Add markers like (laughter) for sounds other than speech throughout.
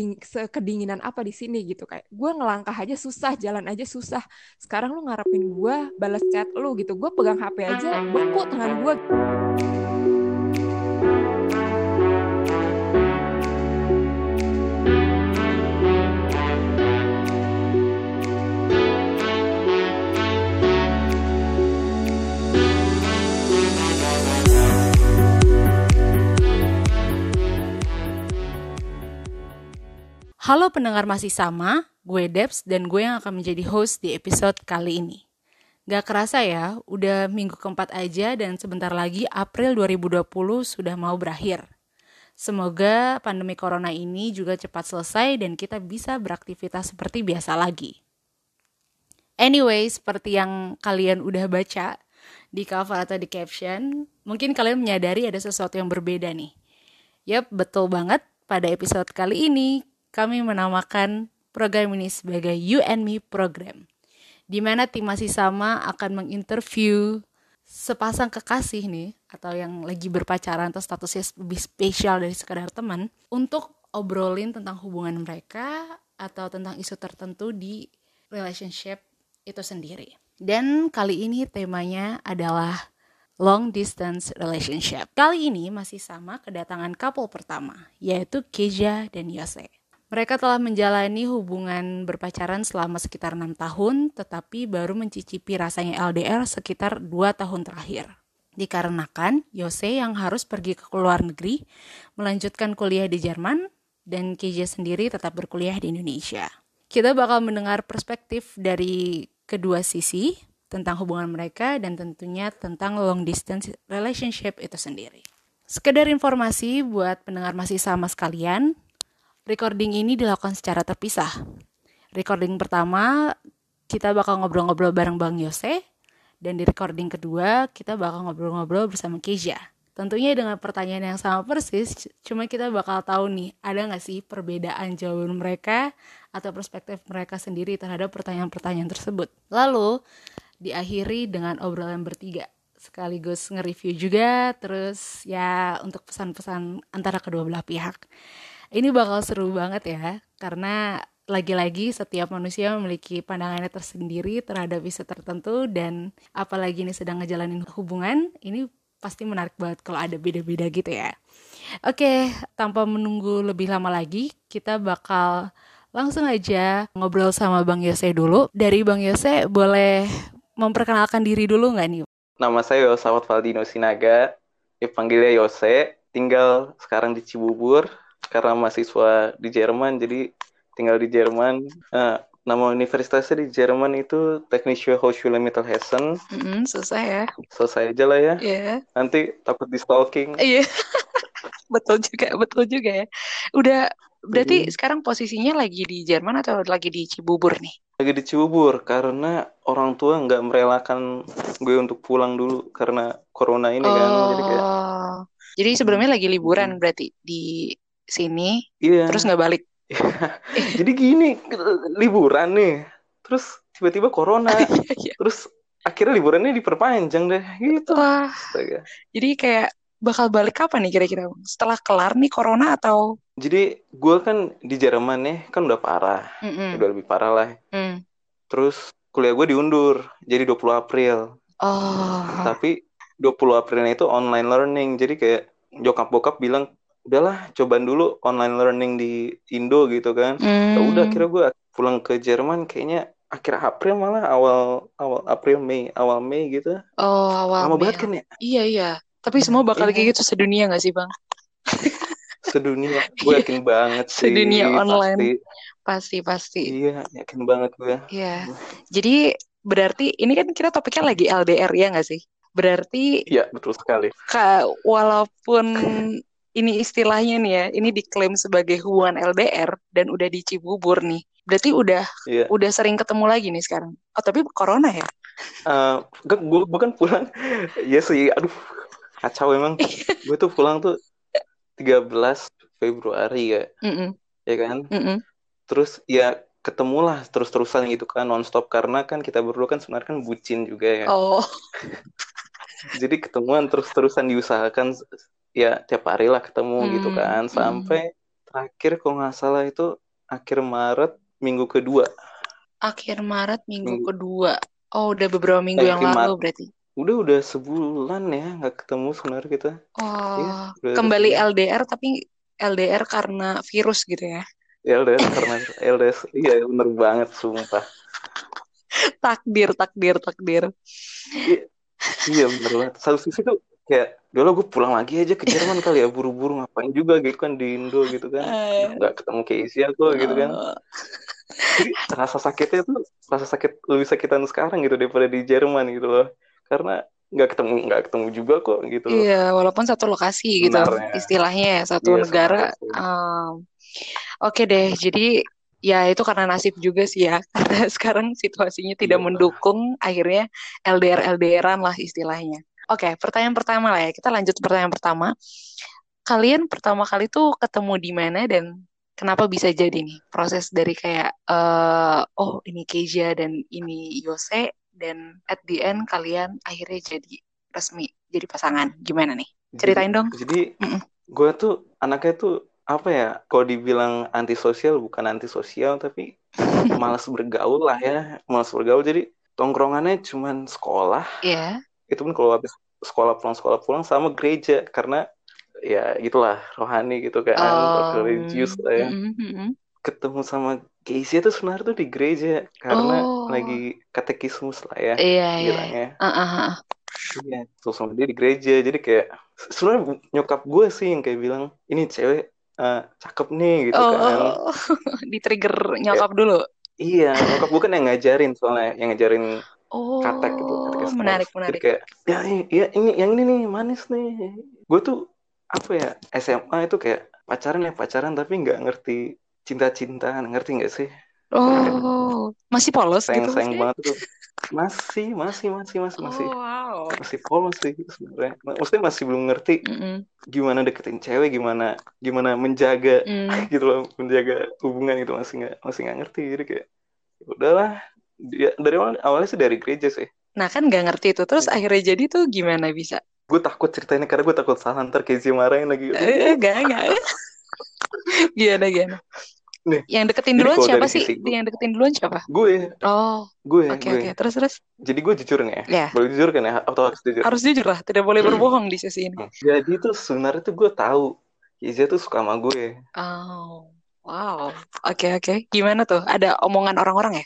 sekeding sekedinginan apa di sini gitu. Kayak gue ngelangkah aja susah jalan aja susah. Sekarang lu ngarepin gue balas chat lu gitu. Gue pegang hp aja beku tangan gue Halo pendengar masih sama, gue Debs dan gue yang akan menjadi host di episode kali ini. Gak kerasa ya, udah minggu keempat aja dan sebentar lagi April 2020 sudah mau berakhir. Semoga pandemi corona ini juga cepat selesai dan kita bisa beraktivitas seperti biasa lagi. Anyway, seperti yang kalian udah baca di cover atau di caption, mungkin kalian menyadari ada sesuatu yang berbeda nih. Yap, betul banget. Pada episode kali ini, kami menamakan program ini sebagai You and Me Program. Di mana tim masih sama akan menginterview sepasang kekasih nih atau yang lagi berpacaran atau statusnya lebih spesial dari sekadar teman untuk obrolin tentang hubungan mereka atau tentang isu tertentu di relationship itu sendiri. Dan kali ini temanya adalah long distance relationship. Kali ini masih sama kedatangan couple pertama, yaitu Keja dan Yose. Mereka telah menjalani hubungan berpacaran selama sekitar enam tahun, tetapi baru mencicipi rasanya LDR sekitar dua tahun terakhir. Dikarenakan Yose yang harus pergi ke luar negeri, melanjutkan kuliah di Jerman, dan Keja sendiri tetap berkuliah di Indonesia. Kita bakal mendengar perspektif dari kedua sisi tentang hubungan mereka dan tentunya tentang long distance relationship itu sendiri. Sekedar informasi buat pendengar masih sama sekalian, recording ini dilakukan secara terpisah. Recording pertama kita bakal ngobrol-ngobrol bareng Bang Yose dan di recording kedua kita bakal ngobrol-ngobrol bersama Keja. Tentunya dengan pertanyaan yang sama persis, cuma kita bakal tahu nih, ada nggak sih perbedaan jawaban mereka atau perspektif mereka sendiri terhadap pertanyaan-pertanyaan tersebut. Lalu, diakhiri dengan obrolan bertiga sekaligus nge-review juga terus ya untuk pesan-pesan antara kedua belah pihak. Ini bakal seru banget ya, karena lagi-lagi setiap manusia memiliki pandangannya tersendiri terhadap isu tertentu dan apalagi ini sedang ngejalanin hubungan, ini pasti menarik banget kalau ada beda-beda gitu ya. Oke, tanpa menunggu lebih lama lagi, kita bakal langsung aja ngobrol sama Bang Yose dulu. Dari Bang Yose, boleh memperkenalkan diri dulu nggak nih? Nama saya Yosawat Valdino Sinaga, dipanggilnya Yose, tinggal sekarang di Cibubur, karena mahasiswa di Jerman jadi tinggal di Jerman nah, nama universitasnya di Jerman itu Technische Hochschule Mittelhessen mm -hmm, selesai ya selesai aja lah ya yeah. nanti takut di stalking iya yeah. (laughs) betul juga betul juga ya udah berarti hmm. sekarang posisinya lagi di Jerman atau lagi di Cibubur nih lagi di Cibubur karena orang tua nggak merelakan gue untuk pulang dulu karena corona ini oh. kan jadi kayak oh. jadi sebelumnya lagi liburan berarti di sini yeah. terus nggak balik. (laughs) Jadi gini liburan nih terus tiba-tiba corona (laughs) iya, iya. terus akhirnya liburannya diperpanjang deh gitu. Wah. Jadi kayak bakal balik kapan nih kira-kira? Setelah kelar nih corona atau? Jadi gue kan di Jerman nih kan udah parah. Mm -mm. udah lebih parah lah. Mm. terus kuliah gue diundur jadi 20 April. Oh. Tapi 20 Aprilnya itu online learning jadi kayak jokap bokap bilang udahlah cobaan dulu online learning di Indo gitu kan. Mm. ya udah kira gue pulang ke Jerman kayaknya akhir April malah awal awal April Mei awal Mei gitu. Oh awal lama banget kan ya? Iya iya. Tapi semua bakal iya. kayak gitu sedunia gak sih bang? Sedunia gue yakin (laughs) banget sih sedunia online. Pasti pasti, pasti. iya yakin banget gue iya. Jadi berarti ini kan kita topiknya lagi LDR ya gak sih? Berarti iya betul sekali. walaupun (laughs) ini istilahnya nih ya, ini diklaim sebagai hubungan LDR dan udah di Cibubur nih. Berarti udah yeah. udah sering ketemu lagi nih sekarang. Oh tapi corona ya? Uh, gue bukan pulang. ya sih, aduh kacau emang. gue tuh pulang tuh 13 Februari ya. Mm -mm. Ya kan? Mm -mm. Terus ya ketemulah terus-terusan gitu kan nonstop karena kan kita berdua kan sebenarnya kan bucin juga ya. Oh. Jadi ketemuan terus-terusan diusahakan ya tiap hari lah ketemu mm, gitu kan sampai mm. terakhir kalau nggak salah itu akhir Maret minggu kedua. Akhir Maret minggu, minggu. kedua. Oh, udah beberapa minggu eh, yang lalu berarti. Udah udah sebulan ya nggak ketemu sebenarnya kita. Oh, ya, kembali sebulan. LDR tapi LDR karena virus gitu ya? LDR karena LDR, iya bener banget sumpah. (laughs) takdir, takdir, takdir. Iya, iya bener banget. Satu sisi tuh kayak dulu gue pulang lagi aja ke Jerman kali ya buru-buru ngapain juga gitu kan di Indo gitu kan eh. nggak ketemu Casey aku gitu kan oh. jadi rasa sakitnya tuh rasa sakit lebih sakitan sekarang gitu daripada di Jerman gitu loh karena nggak ketemu nggak ketemu juga kok gitu iya walaupun satu lokasi gitu Benarnya. istilahnya ya satu iya, negara um, oke okay deh jadi ya itu karena nasib juga sih ya (laughs) karena sekarang situasinya tidak iya. mendukung akhirnya LDR LDRan lah istilahnya Oke, okay, pertanyaan pertama lah ya. Kita lanjut pertanyaan pertama. Kalian pertama kali tuh ketemu di mana dan kenapa bisa jadi nih proses dari kayak uh, oh ini Keja dan ini Yose dan at the end kalian akhirnya jadi resmi jadi pasangan. Gimana nih? Ceritain jadi, dong. Jadi gue tuh anaknya tuh apa ya? Kalau dibilang antisosial bukan antisosial tapi (laughs) malas bergaul lah ya, malas bergaul. Jadi tongkrongannya cuman sekolah. Iya. Yeah itu pun kalau habis sekolah pulang sekolah pulang sama gereja karena ya gitulah rohani gitu kan oh. religius lah ya mm -hmm. ketemu sama Casey itu sebenarnya tuh di gereja karena oh. lagi katekismus lah ya iya, bilangnya iya. Uh, uh, iya terus sama dia di gereja jadi kayak sebenarnya nyokap gue sih yang kayak bilang ini cewek uh, cakep nih gitu oh, kan (laughs) di trigger nyokap dulu iya nyokap gue kan yang ngajarin soalnya yang ngajarin Oh, katek gitu. Katek menarik, menarik. Jadi kayak, ya, ya ini yang ini nih manis nih. Gue tuh apa ya SMA itu kayak pacaran ya pacaran tapi nggak ngerti cinta-cintaan, ngerti nggak sih? Oh, masih polos sayang, gitu? Sayang banget tuh. Masih, masih, masih, masih, masih. Oh, wow. Masih polos sih sebenarnya. Maksudnya masih belum ngerti mm -mm. gimana deketin cewek, gimana gimana menjaga mm. (laughs) gitu loh, menjaga hubungan itu masih nggak masih nggak ngerti. Jadi kayak ya udahlah dia dari awal awalnya sih dari gereja sih nah kan nggak ngerti itu terus ya. akhirnya jadi tuh gimana bisa gue takut ceritainnya karena gue takut salah ntar Casey marahin lagi eh, gak gak (laughs) gimana gimana Nih, yang deketin duluan siapa sih? Gue, yang deketin duluan siapa? Gue. Oh. Gue. Oke okay, oke. Okay. Terus terus. Jadi gue jujur nih ya. Yeah. Boleh jujur kan ya? Atau harus jujur? Harus jujur lah. Tidak boleh berbohong di sesi ini. Jadi tuh sebenarnya tuh gue tahu Izia tuh suka sama gue. Oh. Wow. Oke okay, oke. Okay. Gimana tuh? Ada omongan orang-orang ya?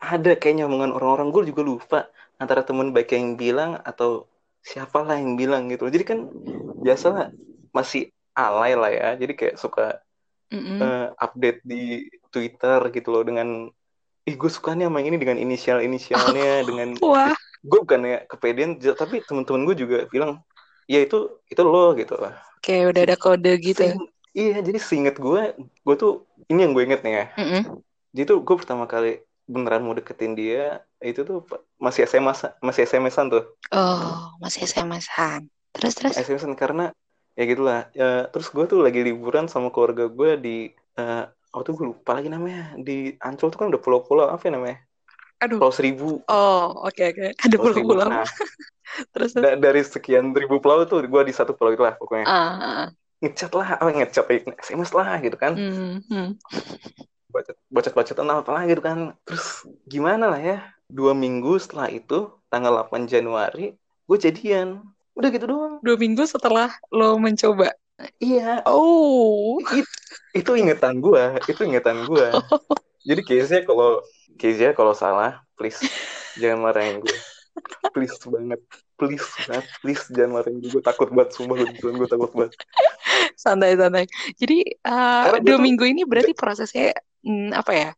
Ada kayaknya omongan orang-orang gue juga lupa antara temen baik yang bilang atau siapalah yang bilang gitu jadi kan biasa masih alay lah ya jadi kayak suka mm -hmm. uh, update di Twitter gitu loh dengan ih gue suka nih sama ini dengan inisial inisialnya oh, dengan wah. gue bukan ya kepedean tapi temen-temen gue juga bilang ya itu itu lo gitu lah kayak udah ada kode gitu Sing, iya jadi seinget gue gue tuh ini yang gue inget nih ya mm -hmm. jadi tuh gue pertama kali beneran mau deketin dia itu tuh masih SMS masih SMS-an tuh. Oh, masih SMS-an. Terus terus. SMS-an karena ya gitulah. Ya, terus gue tuh lagi liburan sama keluarga gue di uh, oh tuh gue lupa lagi namanya di Ancol tuh kan udah pulau-pulau apa ya namanya? Aduh. Pulau Seribu. Oh, oke okay, oke. Okay. Ada pulau-pulau. Nah, (laughs) terus, terus. Da dari sekian ribu pulau tuh gue di satu pulau itu lah pokoknya. Uh, uh. Ngechat lah, apa ngechat SMS lah gitu kan. Mm -hmm. Bacot bacot apa lagi gitu kan. Terus gimana lah ya dua minggu setelah itu tanggal 8 Januari gue jadian. Udah gitu doang. Dua minggu setelah lo mencoba? Iya. Oh. It, itu ingetan gue itu ingetan gue (laughs) jadi case-nya kalau case-nya kalau salah please jangan marahin gue please banget please banget please jangan marahin gue, gue takut banget sumpah gue takut banget. Santai santai. Jadi uh, dua minggu ini berarti prosesnya hmm, apa ya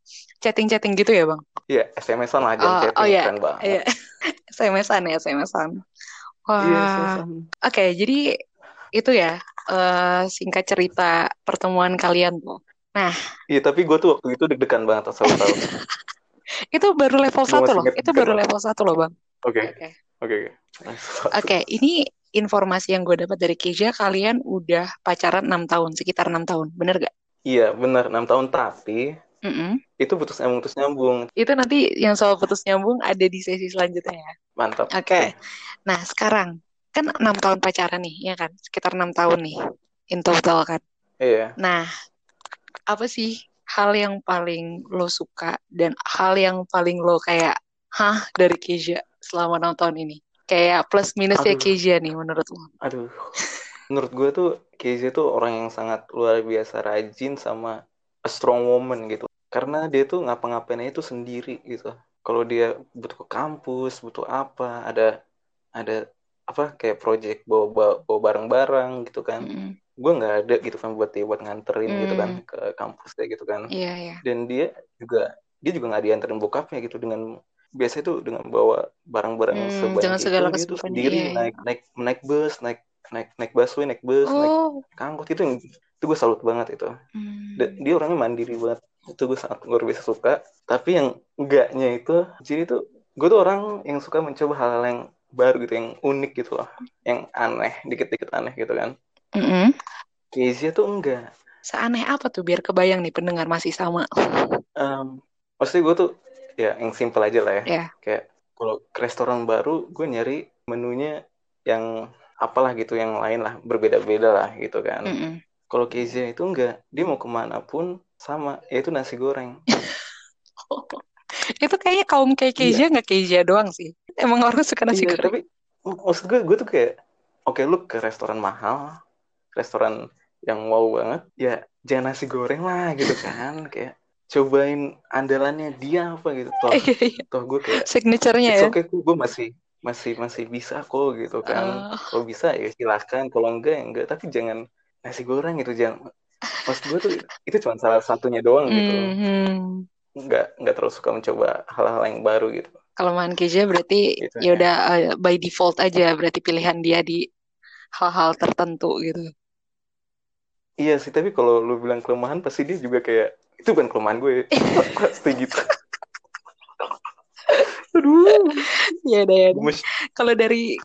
chatting-chatting gitu ya bang? Iya SMS-an aja oh, chatting oh, iya. kan bang. Iya. (laughs) SMS-an ya SMS-an. Wah. Iya, Oke okay, jadi itu ya uh, singkat cerita pertemuan kalian tuh. Nah. Iya tapi gue tuh waktu itu deg-degan banget asal tahu. (laughs) itu baru level satu loh. Itu baru level satu loh bang. Oke. Oke. Oke. Ini informasi yang gue dapat dari Keja kalian udah pacaran enam tahun sekitar enam tahun bener gak? Iya benar enam tahun tapi mm -mm. itu putus nyambung putus nyambung. Itu nanti yang soal putus nyambung ada di sesi selanjutnya ya. Mantap. Oke. Okay. Nah sekarang kan enam tahun pacaran nih ya kan sekitar enam tahun nih in total kan. Iya. Nah, apa sih hal yang paling lo suka dan hal yang paling lo kayak hah dari Keja selama nonton ini? Kayak plus minusnya Keja nih menurut lo? Aduh, menurut gue tuh Keja tuh orang yang sangat luar biasa rajin sama a strong woman gitu. Karena dia tuh ngapa-ngapainnya itu sendiri gitu. Kalau dia butuh ke kampus, butuh apa, ada ada apa kayak project bawa bawa barang-barang gitu kan. Mm gue nggak ada gitu kan buat dia buat nganterin hmm. gitu kan hmm. ke kampus kayak gitu kan yeah, yeah. dan dia juga dia juga nggak dianterin bokapnya gitu dengan biasa itu dengan bawa barang-barang hmm, sebanyak itu dia tuh sendiri iya, iya. naik naik naik bus naik naik naik busway naik bus oh. naik, angkot itu yang itu gue salut banget itu hmm. dia orangnya mandiri banget itu gue sangat luar biasa suka tapi yang enggaknya itu jadi tuh gue tuh orang yang suka mencoba hal-hal yang baru gitu yang unik gitu loh yang aneh dikit-dikit aneh gitu kan Mm -hmm. Kezia tuh enggak. Seaneh apa tuh biar kebayang nih pendengar masih sama? Um, maksudnya gue tuh ya yang simple aja lah ya. Yeah. Kayak kalau ke restoran baru gue nyari menunya yang apalah gitu yang lain lah berbeda-beda lah gitu kan. Mm -hmm. Kalau Kezia itu enggak, dia mau ke mana pun sama, yaitu nasi goreng. (laughs) itu kayaknya kaum kayak Kezia iya. nggak Kezia doang sih. Emang orang suka nasi iya, goreng. Tapi maksud gue, gue tuh kayak, oke okay, lu ke restoran mahal, restoran yang wow banget ya jangan nasi goreng lah gitu kan (laughs) kayak cobain andalannya dia apa gitu toh iya, iya. toh gue kayak signaturenya ya oke okay, gue masih masih masih bisa kok gitu kan uh. kalau bisa ya silahkan kalau enggak ya enggak tapi jangan nasi goreng gitu jangan maksud gue tuh itu cuma salah satunya doang gitu mm -hmm. nggak nggak terus suka mencoba hal-hal yang baru gitu kelemahan Keja berarti gitu, ya udah uh, by default aja berarti pilihan dia di hal-hal tertentu gitu Iya sih, tapi kalau lu bilang kelemahan pasti dia juga kayak itu bukan kelemahan gue. (laughs) pasti gitu. Aduh. Ya deh. Ya kalau dari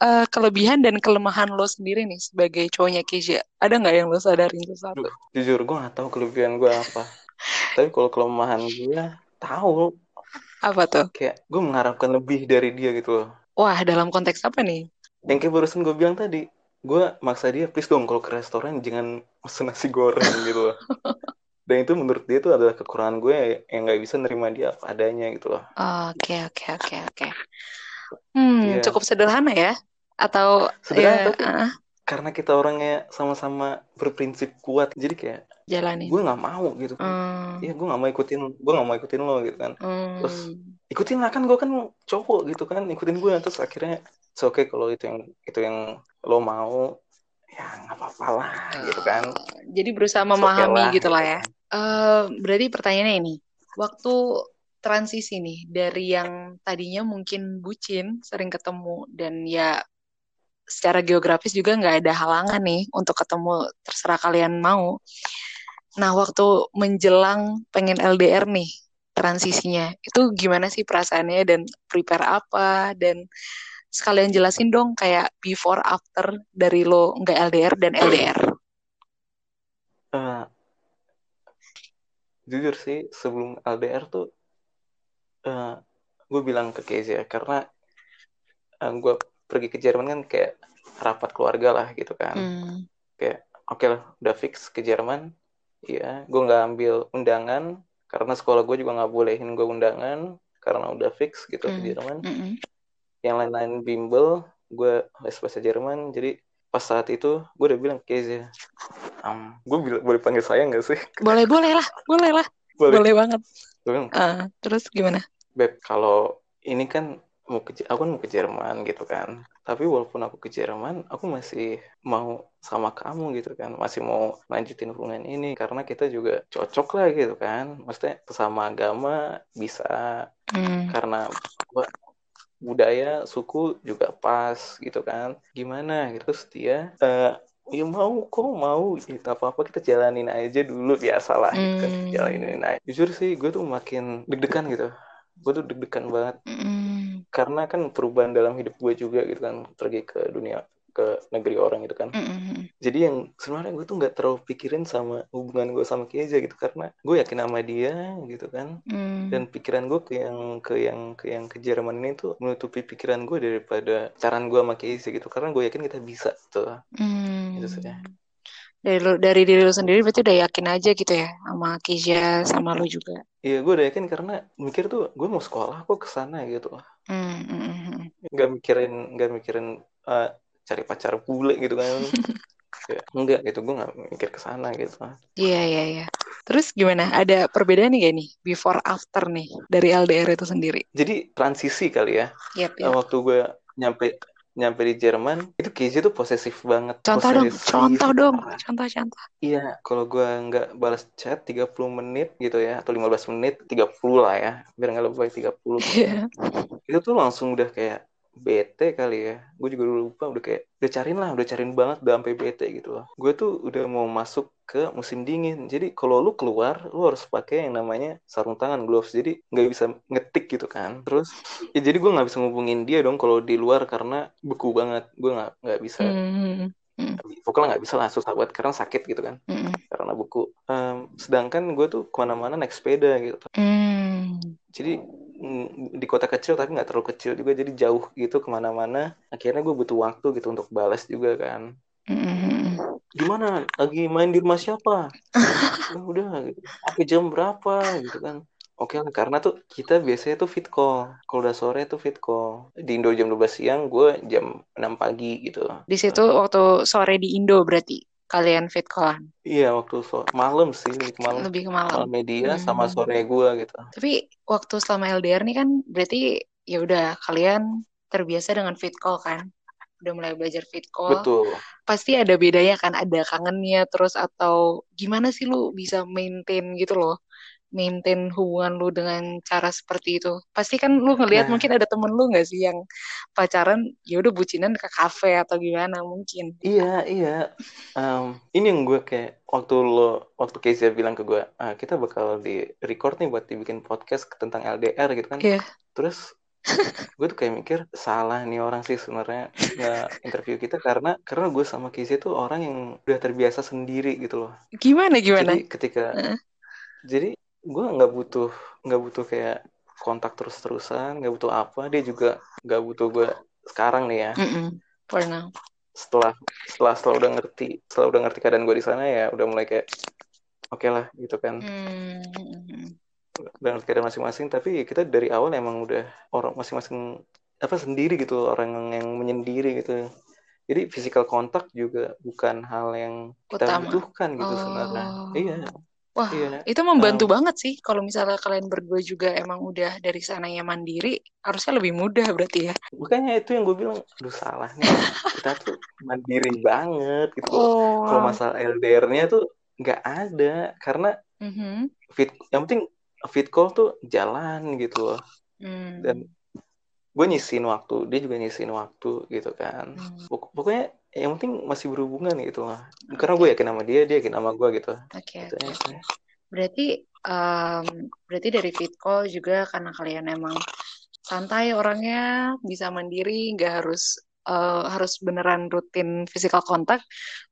uh, kelebihan dan kelemahan lo sendiri nih sebagai cowoknya Keisha, ada nggak yang lo sadarin sesuatu? Duh, jujur gue nggak tahu kelebihan gue apa. (laughs) tapi kalau kelemahan gue tahu. Apa tuh? Kayak gue mengharapkan lebih dari dia gitu loh. Wah, dalam konteks apa nih? Yang kayak barusan gue bilang tadi, gue maksa dia please dong kalau ke restoran jangan pesen nasi goreng gitu loh (laughs) dan itu menurut dia itu adalah kekurangan gue yang nggak bisa nerima dia apa adanya gitu loh. Oke oke oke oke. Hmm yeah. cukup sederhana ya? Atau sederhana ya, tapi uh. karena kita orangnya sama-sama berprinsip kuat jadi kayak jalani gue nggak mau gitu kan. Hmm. iya gue nggak mau ikutin gue nggak mau ikutin lo gitu kan. Hmm. terus ikutin lah kan gue kan cowok gitu kan ikutin gue. Terus akhirnya oke okay kalau itu yang itu yang lo mau. Ya nggak apa-apa lah gitu kan. Jadi berusaha memahami okay gitu lah ya uh, berarti pertanyaannya ini waktu transisi nih dari yang tadinya mungkin bucin sering ketemu dan ya secara geografis juga nggak ada halangan nih untuk ketemu terserah kalian mau nah waktu menjelang pengen LDR nih transisinya itu gimana sih perasaannya dan prepare apa dan sekalian jelasin dong kayak before after dari lo nggak LDR dan LDR. Uh, eh, jujur sih sebelum LDR tuh uh, eh, gue bilang ke Kezia karena uh, eh, gue pergi ke Jerman kan kayak rapat keluarga lah gitu kan. Hmm. Kayak oke okay lah udah fix ke Jerman. Iya, gue nggak ambil undangan karena sekolah gue juga nggak bolehin gue undangan karena udah fix gitu hmm. ke Jerman. Hmm yang lain-lain bimbel gue les bahasa Jerman jadi pas saat itu gue udah bilang Keze um, gue bila, boleh panggil saya nggak sih? (laughs) Boleh boleh lah boleh lah boleh, boleh banget. Uh, terus gimana? Beb kalau ini kan mau ke aku kan mau ke Jerman gitu kan. Tapi walaupun aku ke Jerman aku masih mau sama kamu gitu kan. Masih mau lanjutin hubungan ini karena kita juga cocok lah gitu kan. Maksudnya sesama agama bisa. Hmm. karena budaya suku juga pas gitu kan gimana gitu setia uh, ya mau kok mau gitu apa apa kita jalanin aja dulu biasalah mm. gitu kan hmm. jalanin aja jujur sih gue tuh makin deg-degan gitu gue tuh deg-degan banget mm. karena kan perubahan dalam hidup gue juga gitu kan pergi ke dunia ke negeri orang gitu kan. Mm-hmm. Jadi yang sebenarnya gue tuh nggak terlalu pikirin sama hubungan gue sama Keza gitu karena gue yakin sama dia gitu kan. Mm. Dan pikiran gue ke yang ke yang ke yang ke Jerman ini tuh menutupi pikiran gue daripada caran gue sama Keza gitu karena gue yakin kita bisa tuh. Mm. Gitu saja. dari lu dari diri lu sendiri berarti udah yakin aja gitu ya sama Kisha sama lu juga iya gue udah yakin karena mikir tuh gue mau sekolah kok ke sana gitu hmm, hmm, hmm, hmm. nggak mikirin nggak mikirin uh, cari pacar bule gitu kan. (laughs) Ya, enggak gitu. Gue nggak mikir ke sana gitu. Iya iya iya. Terus gimana? Ada perbedaan nih gak nih? Before after nih dari LDR itu sendiri. Jadi transisi kali ya. Yep, yep. waktu gue nyampe nyampe di Jerman itu Casey tuh posesif banget. Contoh posesif. dong contoh dong contoh contoh. Iya kalau gue nggak balas chat 30 menit gitu ya atau 15 menit 30 lah ya. Biar nggak lebih baik 30 yeah. itu tuh langsung udah kayak bete kali ya. Gue juga dulu lupa udah kayak udah cariin lah udah cariin banget udah sampai bete gitu loh. Gue tuh udah mau masuk ke musim dingin. Jadi kalau lu keluar lu harus pakai yang namanya sarung tangan gloves. Jadi nggak bisa ngetik gitu kan. Terus ya jadi gue nggak bisa ngubungin dia dong kalau di luar karena beku banget. Gue nggak nggak bisa. Mm. Mm. pokoknya nggak bisa. Lah susah buat karena sakit gitu kan. Mm. karena buku um, sedangkan gue tuh ke mana-mana naik sepeda gitu. Mm. Jadi di kota kecil tapi nggak terlalu kecil juga jadi jauh gitu ke mana-mana akhirnya gue butuh waktu gitu untuk balas juga kan mm-hmm. gimana lagi main di rumah siapa nah, udah sampai jam berapa gitu kan Oke okay, karena tuh kita biasanya tuh fit call. Kalau udah sore tuh fit call. Di Indo jam 12 siang, gue jam 6 pagi gitu. Di situ waktu sore di Indo berarti? Kalian fit callan? Iya waktu so malam sih lebih ke malam. Lebih ke malam. Malam media hmm. sama sore gue gitu. Tapi waktu selama LDR nih kan berarti ya udah kalian terbiasa dengan fit call kan? Udah mulai belajar fit call. Betul. Pasti ada bedanya kan ada kangennya terus atau gimana sih lu bisa maintain gitu loh maintain hubungan lu dengan cara seperti itu? Pasti kan lu ngelihat nah. mungkin ada temen lu nggak sih yang pacaran ya udah bucinan ke kafe atau gimana mungkin? Iya iya. Um, ini yang gue kayak waktu lo waktu Kezia bilang ke gue, ah, kita bakal di record nih buat dibikin podcast tentang LDR gitu kan? Iya. Yeah. Terus gue tuh kayak mikir salah nih orang sih sebenarnya nggak interview kita karena karena gue sama Casey tuh orang yang udah terbiasa sendiri gitu loh. Gimana gimana? Jadi ketika uh. jadi gue nggak butuh nggak butuh kayak kontak terus terusan nggak butuh apa dia juga nggak butuh gue sekarang nih ya mm -mm. For setelah setelah setelah udah ngerti setelah udah ngerti keadaan gue di sana ya udah mulai kayak oke okay lah gitu kan mm. dan keadaan masing-masing tapi kita dari awal emang udah orang masing-masing apa sendiri gitu orang yang menyendiri gitu jadi physical kontak juga bukan hal yang kita Utama. butuhkan gitu oh. sebenarnya iya Wah, iya. itu membantu um, banget sih kalau misalnya kalian berdua juga emang udah dari sana yang mandiri, harusnya lebih mudah berarti ya. Makanya itu yang gue bilang, aduh salah nih, kita tuh mandiri banget gitu. Oh, Kalau masalah LDR-nya tuh nggak ada, karena mm-hmm. fit, yang penting fit call tuh jalan gitu loh. Mm. Dan gue nyisin waktu, dia juga nyisin waktu gitu kan. Mm. Pokoknya yang penting masih berhubungan gitu lah karena gue yakin sama dia dia yakin sama gue gitu. Oke okay, gitu okay. berarti um, berarti dari fit call juga karena kalian emang santai orangnya bisa mandiri nggak harus uh, harus beneran rutin physical kontak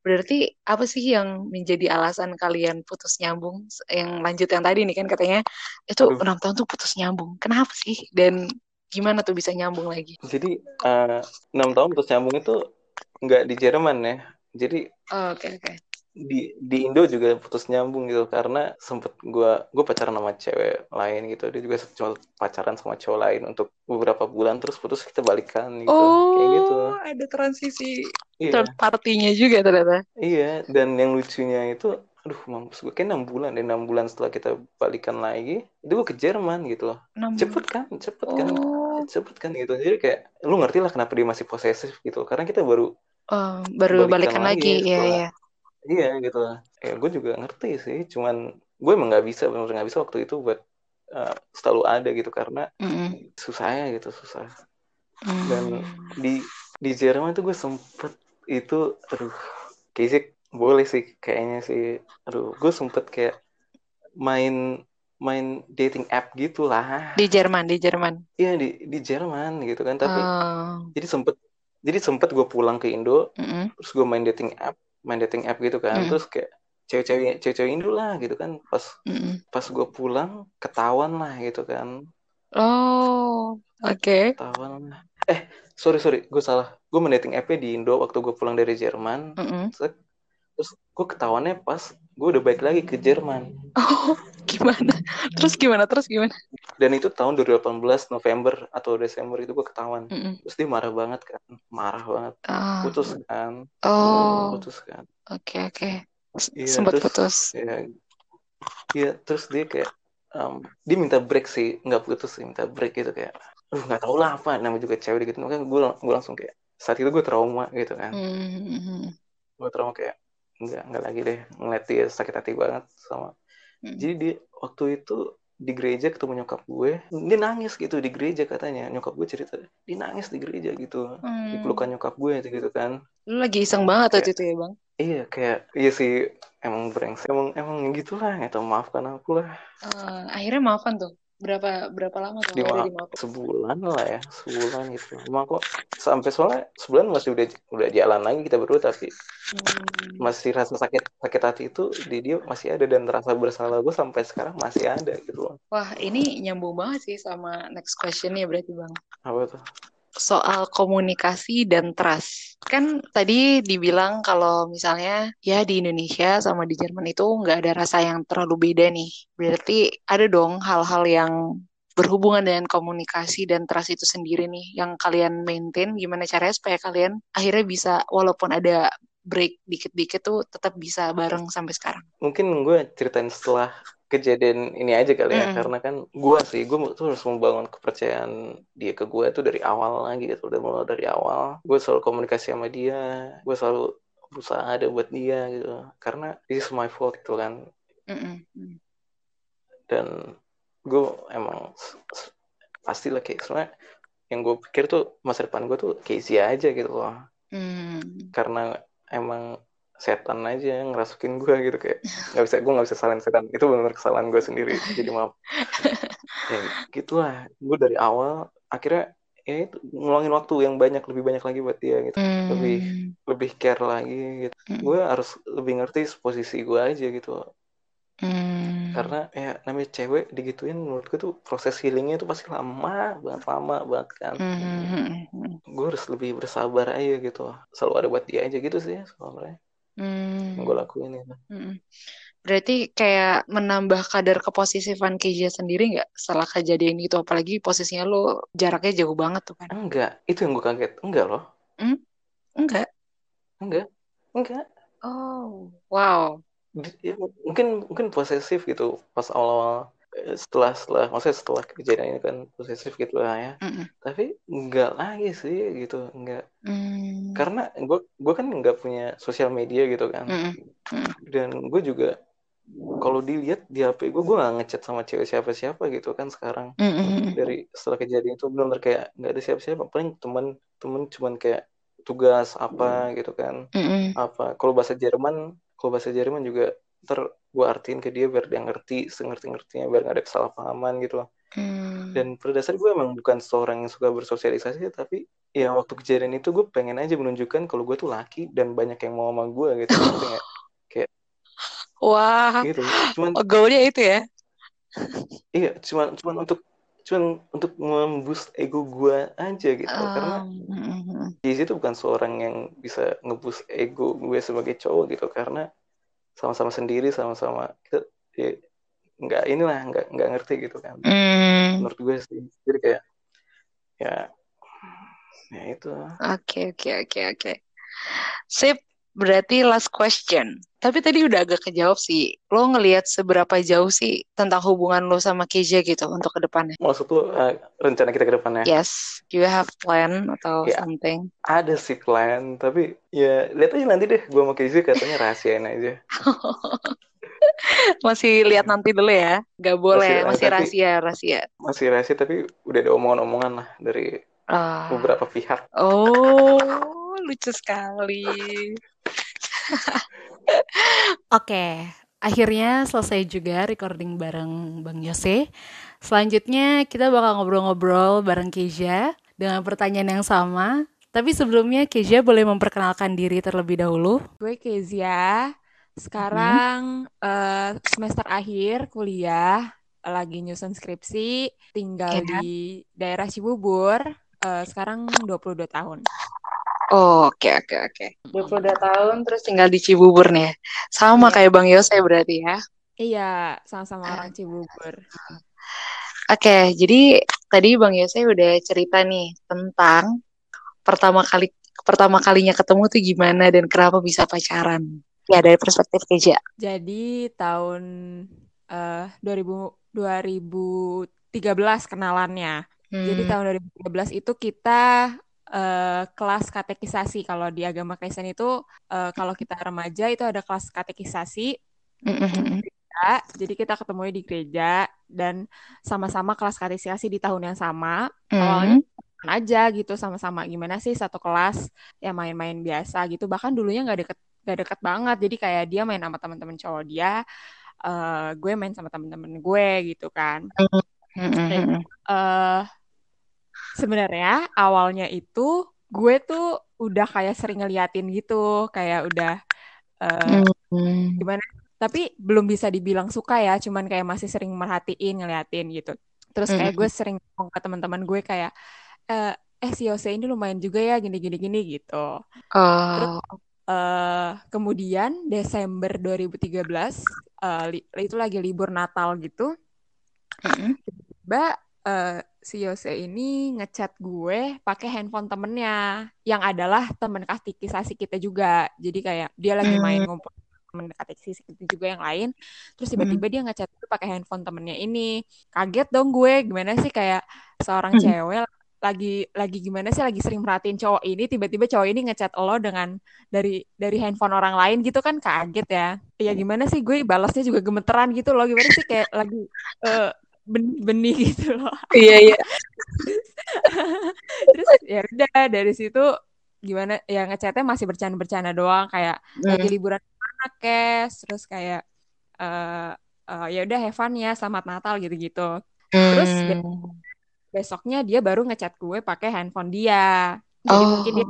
berarti apa sih yang menjadi alasan kalian putus nyambung? Yang lanjut yang tadi nih kan katanya itu enam tahun tuh putus nyambung. Kenapa sih? Dan gimana tuh bisa nyambung lagi? Jadi eh, enam uh, tahun putus nyambung itu nggak di Jerman ya jadi oke oh, oke okay, okay. di di Indo juga putus nyambung gitu karena sempet gue gue pacaran sama cewek lain gitu dia juga cuma pacaran sama cowok lain untuk beberapa bulan terus putus kita balikan gitu oh, kayak gitu ada transisi iya. third partinya juga ternyata iya dan yang lucunya itu aduh mampus gue kayak enam bulan dan enam bulan setelah kita balikan lagi itu gue ke Jerman gitu loh cepet kan cepet kan? oh. kan cepet kan gitu. Jadi kayak lu ngerti lah kenapa dia masih posesif gitu. Karena kita baru oh, baru balikan, balikan lagi, lagi ya ya iya. Gitu ya gue juga ngerti sih. Cuman gue emang nggak bisa benar nggak bisa waktu itu buat uh, selalu ada gitu. Karena mm -hmm. susahnya gitu susah. Mm. dan di di Jerman tuh gue sempet itu aduh kayak boleh sih kayaknya sih. Aduh gue sempet kayak main main dating app gitu lah di Jerman di Jerman iya di di Jerman gitu kan tapi oh. jadi sempet jadi sempet gue pulang ke Indo mm -hmm. terus gue main dating app main dating app gitu kan mm -hmm. terus kayak cewek-cewek cewek-cewek Indo lah gitu kan pas mm -hmm. pas gue pulang ketahuan lah gitu kan oh oke okay. ketahuan lah eh sorry sorry gue salah gue main dating app di Indo waktu gue pulang dari Jerman mm -hmm terus gue ketahuannya pas gue udah balik lagi ke Jerman. Oh gimana? Terus gimana? Terus gimana? Dan itu tahun 2018 November atau Desember itu gue ketahuan. Mm -mm. terus dia marah banget kan. Marah banget. Oh. putus kan. Oh. Putus kan. Oke okay, oke okay. ya, sempat putus. ya, ya terus dia kayak um, dia minta break sih. Nggak putus sih minta break gitu kayak uh nggak tau lah apa. Namanya juga cewek gitu makanya gue gue langsung kayak saat itu gue trauma gitu kan. Mm -hmm. gue trauma kayak nggak nggak lagi deh. Ngeliat dia sakit hati banget sama hmm. jadi dia waktu itu di gereja ketemu nyokap gue dia nangis gitu di gereja katanya. Nyokap gue cerita dia nangis di gereja gitu. Hmm. di pelukan nyokap gue gitu kan. Lu lagi iseng banget waktu itu ya bang? Iya kayak iya sih emang brengsek. Emang emang gitulah ya maafkan aku lah. Uh, akhirnya maafkan tuh berapa berapa lama tuh Lima, sebulan lah ya sebulan gitu kok sampai soalnya sebulan masih udah udah jalan lagi kita berdua tapi hmm. masih rasa sakit sakit hati itu di dia masih ada dan rasa bersalah gue sampai sekarang masih ada gitu wah ini nyambung banget sih sama next question ya berarti bang. Apa tuh soal komunikasi dan trust. Kan tadi dibilang kalau misalnya ya di Indonesia sama di Jerman itu nggak ada rasa yang terlalu beda nih. Berarti ada dong hal-hal yang berhubungan dengan komunikasi dan trust itu sendiri nih yang kalian maintain gimana caranya supaya kalian akhirnya bisa walaupun ada break dikit-dikit tuh tetap bisa bareng sampai sekarang. Mungkin gue ceritain setelah kejadian ini aja kali ya mm. karena kan gue sih gue tuh harus membangun kepercayaan dia ke gue tuh dari awal lagi gitu udah mulai dari awal gue selalu komunikasi sama dia gue selalu berusaha ada buat dia gitu karena this is my fault gitu kan mm -mm. dan gue emang pasti lah kayak soalnya yang gue pikir tuh masa depan gue tuh Casey aja gitu loh mm. karena emang setan aja yang ngerasukin gue gitu kayak nggak bisa gue nggak bisa salahin setan. Itu benar kesalahan gue sendiri jadi maaf. (laughs) Ya gitulah. Gue dari awal akhirnya ya itu ngeluangin waktu yang banyak lebih banyak lagi buat dia gitu. Mm. lebih lebih care lagi gitu. Mm. gue harus lebih ngerti posisi gue aja gitu. Mm. karena ya namanya cewek digituin menurut gue tuh proses healingnya tuh pasti lama banget lama banget kan. Mm. gue harus lebih bersabar aja gitu. Selalu ada buat dia aja gitu sih sebenarnya Hmm. Yang gue lakuin itu. Hmm. Berarti kayak menambah kadar keposisifan Keja sendiri nggak setelah kejadian itu? Apalagi posisinya lo jaraknya jauh banget tuh kan? Enggak, itu yang gue kaget. Enggak loh. Hmm? Enggak? Enggak, enggak. Oh, wow. Ya, mungkin mungkin posesif gitu pas awal-awal setelah setelah maksudnya setelah kejadian ini kan posesif gitu lah ya mm -mm. tapi enggak lagi sih gitu enggak mm. karena gue gue kan nggak punya sosial media gitu kan mm -mm. dan gue juga kalau dilihat di HP gue gue nggak ngechat sama cewek siapa siapa gitu kan sekarang mm -hmm. dari setelah kejadian itu benar kayak nggak ada siapa siapa paling teman teman cuman kayak tugas apa gitu kan mm -hmm. apa kalau bahasa Jerman kalau bahasa Jerman juga ter gue artiin ke dia biar dia ngerti sengerti ngertinya biar gak ada kesalahpahaman gitu loh. Hmm. dan pada dasar gue emang bukan seorang yang suka bersosialisasi tapi ya waktu kejadian itu gue pengen aja menunjukkan kalau gue tuh laki dan banyak yang mau sama gue gitu. Kayak (sighs) kayak wah. gitu. Cuman oh, goalnya itu ya? Iya cuman cuman untuk cuman untuk memboost ego gue aja gitu. Um, karena di situ bukan seorang yang bisa ngeboost ego gue sebagai cowok gitu. Karena sama-sama sendiri sama-sama kita ya, nggak inilah nggak nggak ngerti gitu kan. Mm. menurut gue sih jadi kayak ya ya itu. Oke okay, oke okay, oke okay, oke. Sip Berarti last question. Tapi tadi udah agak kejawab sih. Lo ngelihat seberapa jauh sih tentang hubungan lo sama Keja gitu untuk ke depannya? Maksud lo uh, rencana kita ke depannya? Yes. Do you have plan atau ya, something? Ada sih plan, tapi ya lihat aja nanti deh. Gue sama Keja katanya rahasiain aja. (laughs) masih lihat nanti dulu ya. Gak boleh, masih, masih rahasia, rahasia. Masih rahasia tapi udah ada omongan-omongan lah dari uh. beberapa pihak. Oh, lucu sekali. Oke, akhirnya selesai juga recording bareng Bang Yose. Selanjutnya kita bakal ngobrol-ngobrol bareng Keja dengan pertanyaan yang sama. Tapi sebelumnya Keja boleh memperkenalkan diri terlebih dahulu. Gue Kezia, sekarang hmm. uh, semester akhir kuliah, lagi nyusun skripsi, tinggal yeah. di daerah Cibubur, uh, sekarang 22 tahun. Oh, oke oke oke. 22 tahun terus tinggal di Cibubur nih. Ya? Sama iya. kayak Bang Yose berarti ya. Iya, sama-sama orang Cibubur. Oke, jadi tadi Bang Yose udah cerita nih tentang pertama kali pertama kalinya ketemu tuh gimana dan kenapa bisa pacaran. Ya dari perspektif Keja. Jadi tahun uh, 2000 2013 kenalannya. Hmm. Jadi tahun 2013 itu kita uh, kelas katekisasi. Kalau di agama Kristen itu uh, kalau kita remaja itu ada kelas katekisasi. Mm -hmm jadi kita ketemu di gereja dan sama-sama kelas katekisasi di tahun yang sama. Mm. awalnya aja gitu sama-sama gimana sih satu kelas ya main-main biasa gitu. Bahkan dulunya nggak deket nggak deket banget. Jadi kayak dia main sama teman-teman cowok dia uh, gue main sama teman-teman gue gitu kan. Mm uh, sebenarnya awalnya itu gue tuh udah kayak sering ngeliatin gitu kayak udah uh, mm gimana tapi belum bisa dibilang suka ya cuman kayak masih sering merhatiin ngeliatin gitu. Terus kayak gue sering ngomong ke teman-teman gue kayak eh, eh si Yose ini lumayan juga ya gini gini gini gitu. Uh. terus uh, kemudian Desember 2013 uh, li itu lagi libur Natal gitu tiba uh, si Yose ini ngechat gue pakai handphone temennya yang adalah temen kasih kita juga. Jadi kayak dia lagi main ngumpul mendekati sisi itu juga yang lain. Terus tiba-tiba hmm. dia ngechat gue pakai handphone temennya ini. Kaget dong gue gimana sih kayak seorang hmm. cewek lagi lagi gimana sih lagi sering merhatiin cowok ini tiba-tiba cowok ini ngechat lo dengan dari dari handphone orang lain gitu kan kaget ya. Ya gimana sih gue balasnya juga gemeteran gitu loh. Gimana sih kayak lagi uh, benih-benih (laughs) gitu loh iya iya (laughs) terus ya udah dari situ gimana ya ngechatnya masih bercanda-bercanda doang kayak hmm. lagi liburan kes terus kayak uh, uh, ya udah have fun ya selamat Natal gitu-gitu hmm. terus besoknya dia baru ngechat gue pakai handphone dia jadi oh. mungkin dia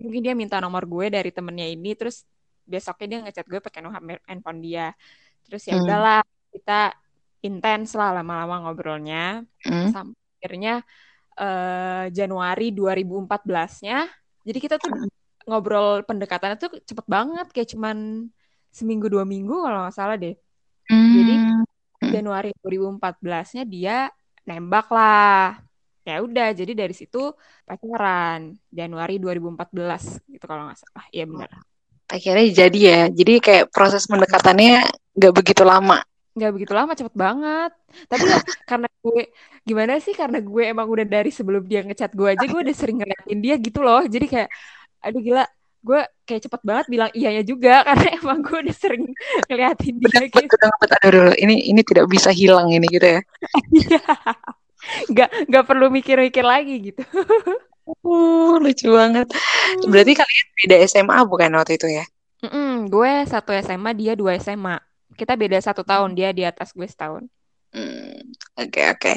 mungkin dia minta nomor gue dari temennya ini terus besoknya dia ngechat gue pakai nomor handphone dia terus ya hmm. udahlah hmm. kita intens lah lama-lama ngobrolnya hmm. sampai akhirnya uh, Januari 2014-nya jadi kita tuh hmm. ngobrol pendekatannya tuh cepet banget kayak cuman seminggu dua minggu kalau nggak salah deh. Hmm. Jadi Januari 2014-nya dia nembak lah. Ya udah, jadi dari situ pacaran Januari 2014 gitu kalau nggak salah. Iya benar. Akhirnya jadi ya. Jadi kayak proses pendekatannya nggak begitu lama. Nggak begitu lama, cepet banget. Tapi ya karena gue gimana sih? Karena gue emang udah dari sebelum dia ngechat gue aja, gue udah sering ngeliatin dia gitu loh. Jadi kayak, aduh gila, gue kayak cepet banget bilang iyanya juga (laughs) karena emang gue udah sering ngeliatin dia gitu. Betul, betul, dulu. Ini ini tidak bisa hilang ini gitu ya. Iya. nggak nggak perlu mikir-mikir lagi gitu. Uh, lucu banget. Berarti kalian beda SMA bukan waktu itu ya? Mm -mm, gue satu SMA, dia dua SMA. Kita beda satu tahun, dia di atas gue setahun. Oke hmm, oke. Okay, okay.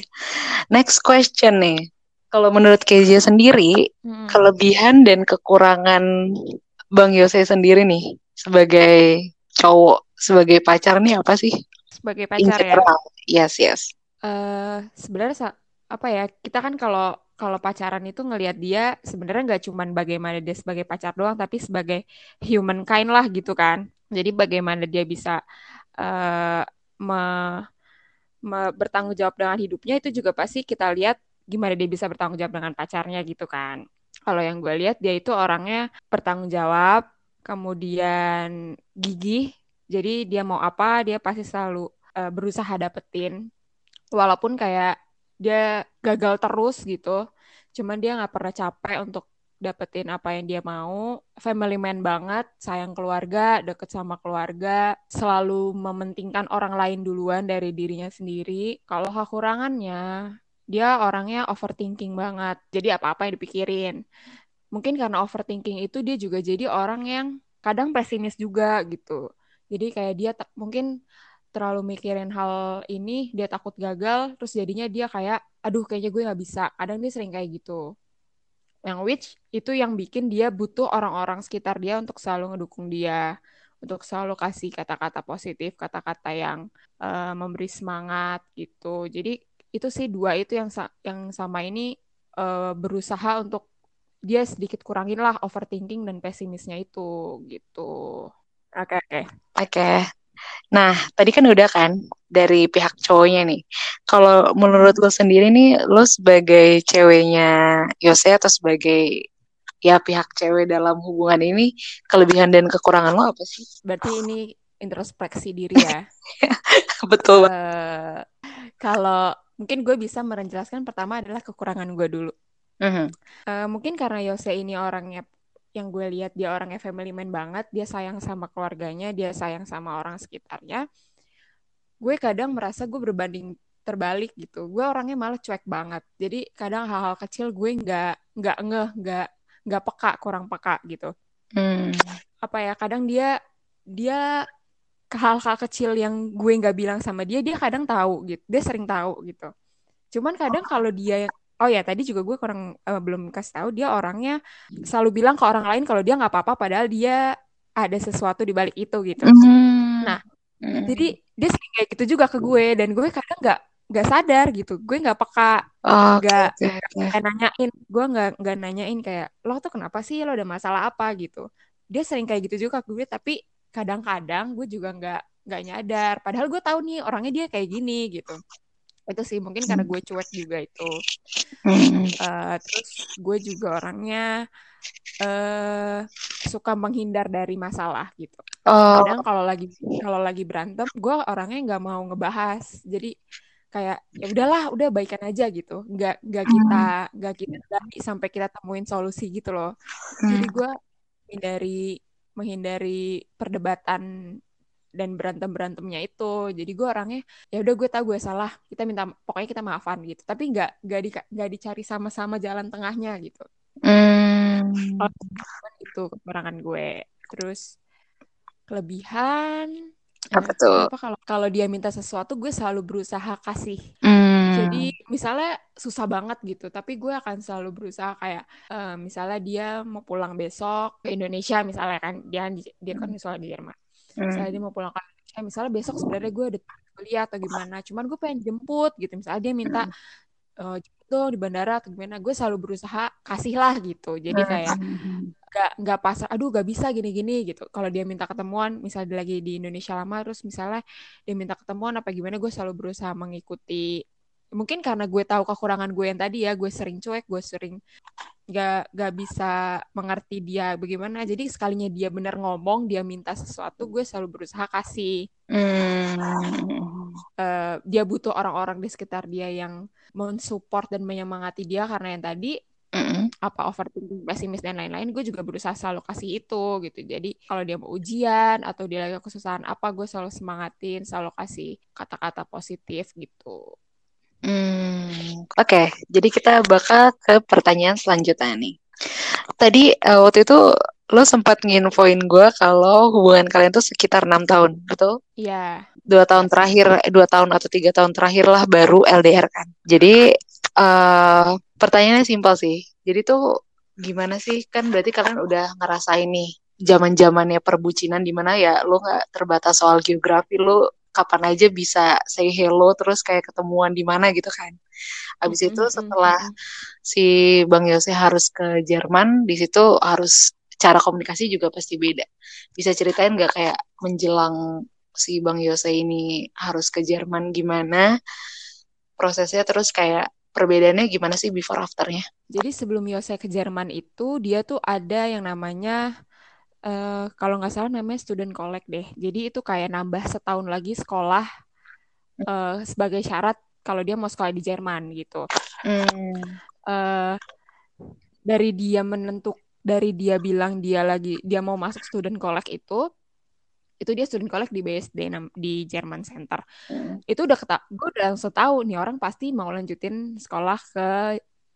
Next question nih kalau menurut Kezia sendiri, hmm. kelebihan dan kekurangan Bang Yose sendiri nih sebagai cowok, sebagai pacar nih apa sih? Sebagai pacar ya. Yes, yes. Uh, sebenarnya apa ya? Kita kan kalau kalau pacaran itu ngelihat dia sebenarnya nggak cuma bagaimana dia sebagai pacar doang, tapi sebagai human kind lah gitu kan. Jadi bagaimana dia bisa uh, me, me, bertanggung jawab dengan hidupnya itu juga pasti kita lihat gimana dia bisa bertanggung jawab dengan pacarnya gitu kan. Kalau yang gue lihat dia itu orangnya bertanggung jawab, kemudian gigih. Jadi dia mau apa dia pasti selalu uh, berusaha dapetin. Walaupun kayak dia gagal terus gitu. Cuman dia nggak pernah capek untuk dapetin apa yang dia mau. Family man banget, sayang keluarga, deket sama keluarga, selalu mementingkan orang lain duluan dari dirinya sendiri. Kalau kekurangannya, dia orangnya overthinking banget. Jadi apa-apa yang dipikirin. Mungkin karena overthinking itu dia juga jadi orang yang kadang pesimis juga gitu. Jadi kayak dia mungkin terlalu mikirin hal ini, dia takut gagal, terus jadinya dia kayak, aduh kayaknya gue gak bisa. Kadang dia sering kayak gitu. Yang which itu yang bikin dia butuh orang-orang sekitar dia untuk selalu ngedukung dia untuk selalu kasih kata-kata positif, kata-kata yang uh, memberi semangat gitu. Jadi itu sih dua itu yang sa yang sama ini uh, berusaha untuk dia sedikit kurangin lah overthinking dan pesimisnya itu gitu. Oke okay, oke. Okay. Oke. Okay. Nah, tadi kan udah kan dari pihak cowoknya nih. Kalau menurut lo sendiri nih, lo sebagai ceweknya Yose atau sebagai ya pihak cewek dalam hubungan ini, kelebihan dan kekurangan lo apa sih? Berarti ini introspeksi diri ya. (laughs) Betul. Uh, kalau mungkin gue bisa menjelaskan pertama adalah kekurangan gue dulu. Uh -huh. uh, mungkin karena Yose ini orangnya yang gue lihat dia orangnya family man banget, dia sayang sama keluarganya, dia sayang sama orang sekitarnya. Gue kadang merasa gue berbanding terbalik gitu. Gue orangnya malah cuek banget. Jadi kadang hal-hal kecil gue nggak nggak ngeh, nggak nggak peka, kurang peka gitu. Hmm. Apa ya? Kadang dia dia hal-hal kecil yang gue nggak bilang sama dia, dia kadang tahu gitu. Dia sering tahu gitu. Cuman kadang kalau dia oh ya tadi juga gue kurang uh, belum kasih tahu dia orangnya selalu bilang ke orang lain kalau dia nggak apa-apa padahal dia ada sesuatu di balik itu gitu mm. nah mm. jadi dia sering kayak gitu juga ke gue dan gue kadang nggak nggak sadar gitu. Gue nggak peka nggak oh, okay, okay. nanyain. Gue nggak nggak nanyain kayak lo tuh kenapa sih? Lo ada masalah apa? gitu. Dia sering kayak gitu juga ke gue tapi kadang-kadang gue juga nggak nggak nyadar. Padahal gue tahu nih orangnya dia kayak gini gitu itu sih mungkin karena gue cuek juga itu. Uh, terus gue juga orangnya uh, suka menghindar dari masalah gitu. Oh. kadang kalau lagi kalau lagi berantem gue orangnya nggak mau ngebahas. Jadi kayak ya udahlah udah baikan aja gitu. Nggak nggak kita nggak kita dari sampai kita temuin solusi gitu loh. Jadi gue menghindari menghindari perdebatan dan berantem berantemnya itu. Jadi gue orangnya ya udah gue tahu gue salah kita minta pokoknya kita maafan gitu. Tapi nggak nggak di nggak dicari sama-sama jalan tengahnya gitu. Mm. itu kekurangan gue. Terus kelebihan apa tuh? apa kalau kalau dia minta sesuatu gue selalu berusaha kasih. Mm. jadi misalnya susah banget gitu tapi gue akan selalu berusaha kayak uh, misalnya dia mau pulang besok ke Indonesia misalnya kan dia dia kan misalnya di Jerman misalnya dia mau pulang ke Indonesia misalnya besok sebenarnya gue ada kuliah atau gimana cuman gue pengen jemput gitu. Misalnya dia minta uh, jemput dong di bandara atau gimana gue selalu berusaha kasih lah gitu. Jadi kayak nggak nggak pasar aduh gak bisa gini gini gitu. Kalau dia minta ketemuan misalnya dia lagi di Indonesia lama terus misalnya dia minta ketemuan apa gimana gue selalu berusaha mengikuti. Mungkin karena gue tahu kekurangan gue yang tadi ya gue sering cuek gue sering gak gak bisa mengerti dia bagaimana. Jadi sekalinya dia benar ngomong dia minta sesuatu gue selalu berusaha kasih. Hmm. uh, dia butuh orang-orang di sekitar dia yang mensupport dan menyemangati dia. Karena yang tadi mm. apa overthinking pesimis dan lain-lain gue juga berusaha selalu kasih itu gitu. Jadi kalau dia mau ujian atau dia lagi kesusahan apa gue selalu semangatin selalu kasih kata-kata positif gitu Hmm, oke. Okay. Jadi kita bakal ke pertanyaan selanjutnya nih. Tadi uh, waktu itu lo sempat nginfoin gue kalau hubungan kalian tuh sekitar enam tahun, betul? Iya. Dua tahun terakhir, dua tahun atau tiga tahun terakhir lah baru LDR kan. Jadi uh, pertanyaannya simpel sih. Jadi tuh gimana sih? Kan berarti kalian udah ngerasain nih zaman zamannya perbucinan di mana ya lo nggak terbatas soal geografi lo kapan aja bisa say hello terus kayak ketemuan di mana gitu kan. Abis mm -hmm. itu setelah si Bang Yose harus ke Jerman, di situ harus cara komunikasi juga pasti beda. Bisa ceritain nggak kayak menjelang si Bang Yose ini harus ke Jerman gimana prosesnya terus kayak perbedaannya gimana sih before afternya? Jadi sebelum Yose ke Jerman itu dia tuh ada yang namanya uh, kalau nggak salah namanya student collect deh. Jadi itu kayak nambah setahun lagi sekolah uh, sebagai syarat kalau dia mau sekolah di Jerman gitu. Hmm. Uh, dari dia menentuk dari dia bilang dia lagi dia mau masuk student collect itu itu dia student collect di BSD di Jerman Center. Hmm. Itu udah kata gue udah langsung tahu nih orang pasti mau lanjutin sekolah ke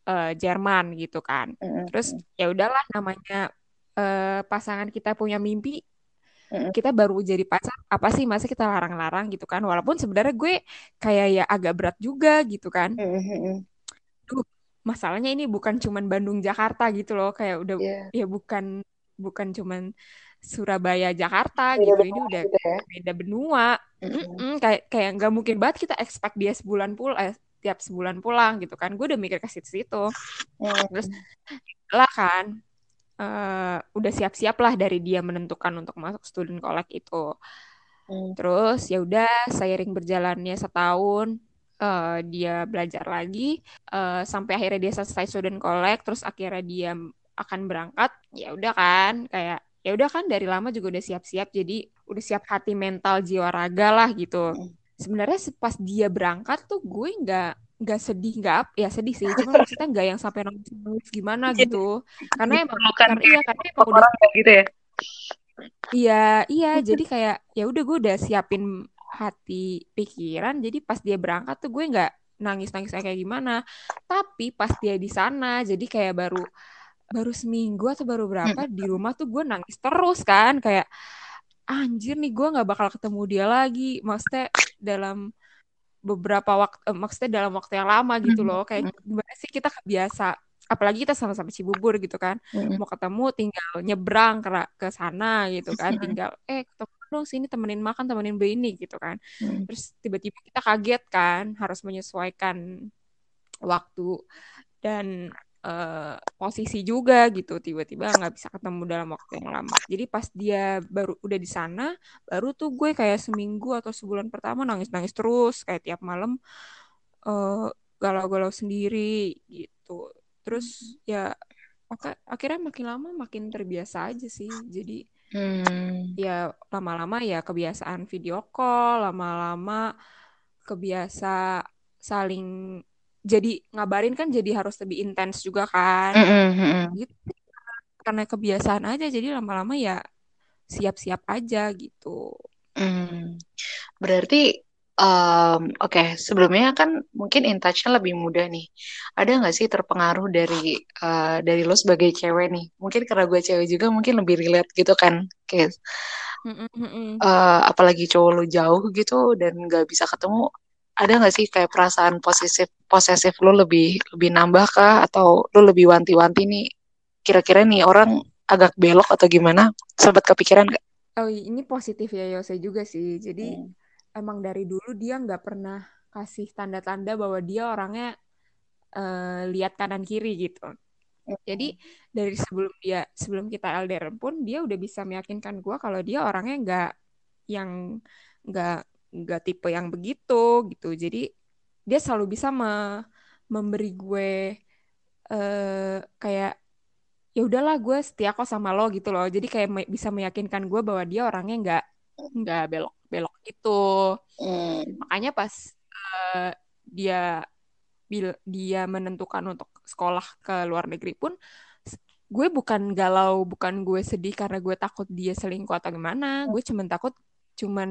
uh, Jerman gitu kan. Hmm. Terus ya udahlah namanya uh, pasangan kita punya mimpi kita baru jadi pacar apa sih masa kita larang-larang gitu kan? Walaupun sebenarnya gue kayak ya agak berat juga gitu kan. Duh, masalahnya ini bukan cuman Bandung Jakarta gitu loh. Kayak udah yeah. ya bukan bukan cuman Surabaya Jakarta beda gitu. Ini udah gitu ya? beda benua. Mm -hmm. kayak kayak nggak mungkin banget kita expect dia sebulan pul eh, tiap sebulan pulang gitu kan. Gue udah mikir ke situ-situ. Terus lah kan uh, udah siap-siap lah dari dia menentukan untuk masuk student collect itu hmm. terus ya udah seiring berjalannya setahun uh, dia belajar lagi uh, sampai akhirnya dia selesai student collect terus akhirnya dia akan berangkat ya udah kan kayak ya udah kan dari lama juga udah siap-siap jadi udah siap hati mental jiwa raga lah gitu hmm. sebenarnya pas dia berangkat tuh gue nggak nggak sedih nggak ya sedih sih. Cuma (laughs) maksudnya nggak yang sampai nangis nangis gimana iya. gitu. Karena emang karena iya karena emang udah gitu ya? Iya iya. Jadi (laughs) kayak ya udah gue udah siapin hati pikiran. Jadi pas dia berangkat tuh gue nggak nangis nangis kayak gimana. Tapi pas dia di sana jadi kayak baru baru seminggu atau baru berapa di rumah tuh gue nangis terus kan. Kayak anjir nih gue nggak bakal ketemu dia lagi. Maksudnya dalam beberapa waktu eh, maksudnya dalam waktu yang lama gitu loh kayak gimana sih kita kebiasa apalagi kita sama-sama Cibubur gitu kan mau ketemu tinggal nyebrang ke ke sana gitu kan tinggal eh ketemu dong sini temenin makan temenin beli ini gitu kan. Terus tiba-tiba kita kaget kan harus menyesuaikan waktu. Dan uh, posisi juga gitu tiba-tiba nggak bisa ketemu dalam waktu yang lama. Jadi pas dia baru udah di sana baru tuh gue kayak seminggu atau sebulan pertama nangis-nangis terus kayak tiap malam uh, galau-galau sendiri gitu. Terus ya akhirnya makin lama makin terbiasa aja sih. Jadi hmm. ya lama-lama ya kebiasaan video call lama-lama kebiasa saling jadi ngabarin kan jadi harus lebih intens juga kan mm -hmm. gitu karena kebiasaan aja jadi lama-lama ya siap-siap aja gitu mm. berarti um, oke okay, sebelumnya kan mungkin in touch-nya lebih mudah nih ada nggak sih terpengaruh dari uh, dari lo sebagai cewek nih mungkin karena gue cewek juga mungkin lebih relate gitu kan kayak mm -mm. uh, apalagi cowok lo jauh gitu dan nggak bisa ketemu ada nggak sih kayak perasaan posesif posesif lo lebih lebih nambah kah atau lo lebih wanti-wanti nih kira-kira nih orang agak belok atau gimana sempat kepikiran nggak? Oh ini positif ya Yose juga sih jadi hmm. emang dari dulu dia nggak pernah kasih tanda-tanda bahwa dia orangnya uh, lihat kanan kiri gitu. Jadi dari sebelum dia sebelum kita LDR pun dia udah bisa meyakinkan gue kalau dia orangnya nggak yang nggak nggak tipe yang begitu gitu. Jadi dia selalu bisa me memberi gue uh, kayak ya udahlah gue setia kok sama lo gitu loh. Jadi kayak me bisa meyakinkan gue bahwa dia orangnya nggak nggak belok belok itu mm. makanya pas uh, dia bil dia menentukan untuk sekolah ke luar negeri pun gue bukan galau bukan gue sedih karena gue takut dia selingkuh atau gimana. Gue cuma takut cuman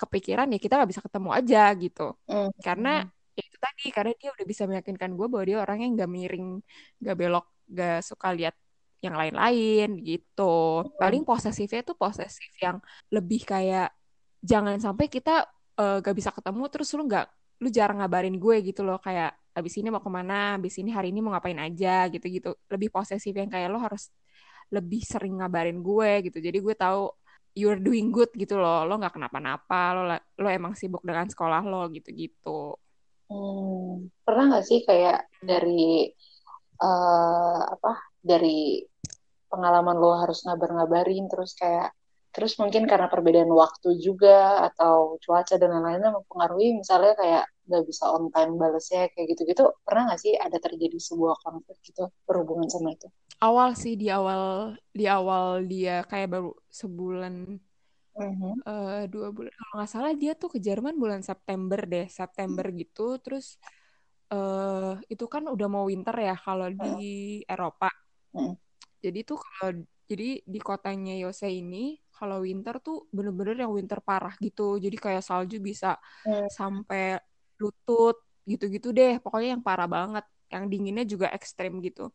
kepikiran ya kita nggak bisa ketemu aja gitu. Mm. karena ya itu tadi karena dia udah bisa meyakinkan gue bahwa dia orangnya nggak miring nggak belok nggak suka lihat yang lain-lain gitu. Mm. paling posesifnya tuh posesif yang lebih kayak jangan sampai kita uh, eh, gak bisa ketemu terus lu nggak lu jarang ngabarin gue gitu loh. Kayak abis ini mau ke mana? Abis ini hari ini mau ngapain aja? Gitu gitu lebih posesif yang kayak lo harus lebih sering ngabarin gue gitu. Jadi gue tahu you're doing good gitu loh. Lo nggak kenapa-napa lo lo emang sibuk dengan sekolah lo gitu-gitu. Hmm, pernah nggak sih kayak dari uh, apa dari pengalaman lo harus ngabar-ngabarin terus kayak terus mungkin karena perbedaan waktu juga atau cuaca dan lain-lainnya mempengaruhi misalnya kayak nggak bisa on time balesnya kayak gitu-gitu pernah nggak sih ada terjadi sebuah konflik gitu berhubungan sama itu awal sih di awal di awal dia kayak baru sebulan uh-huh. uh, dua bulan kalau nggak salah dia tuh ke Jerman bulan September deh September uh-huh. gitu terus uh, itu kan udah mau winter ya kalau di Eropa uh-huh. jadi tuh kalau jadi di kotanya Yose ini kalau winter tuh bener-bener yang winter parah gitu jadi kayak salju bisa uh-huh. sampai lutut gitu-gitu deh pokoknya yang parah banget yang dinginnya juga ekstrim gitu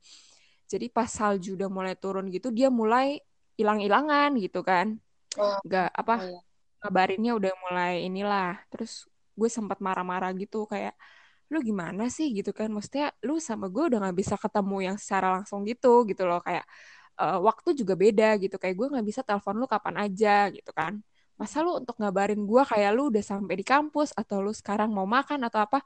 jadi pas salju udah mulai turun gitu, dia mulai hilang-hilangan gitu kan. Oh, Gak apa oh, iya. ngabarinnya udah mulai inilah. Terus gue sempat marah-marah gitu kayak lu gimana sih gitu kan maksudnya lu sama gue udah nggak bisa ketemu yang secara langsung gitu gitu loh kayak uh, waktu juga beda gitu kayak gue nggak bisa telepon lu kapan aja gitu kan masa lu untuk ngabarin gue kayak lu udah sampai di kampus atau lu sekarang mau makan atau apa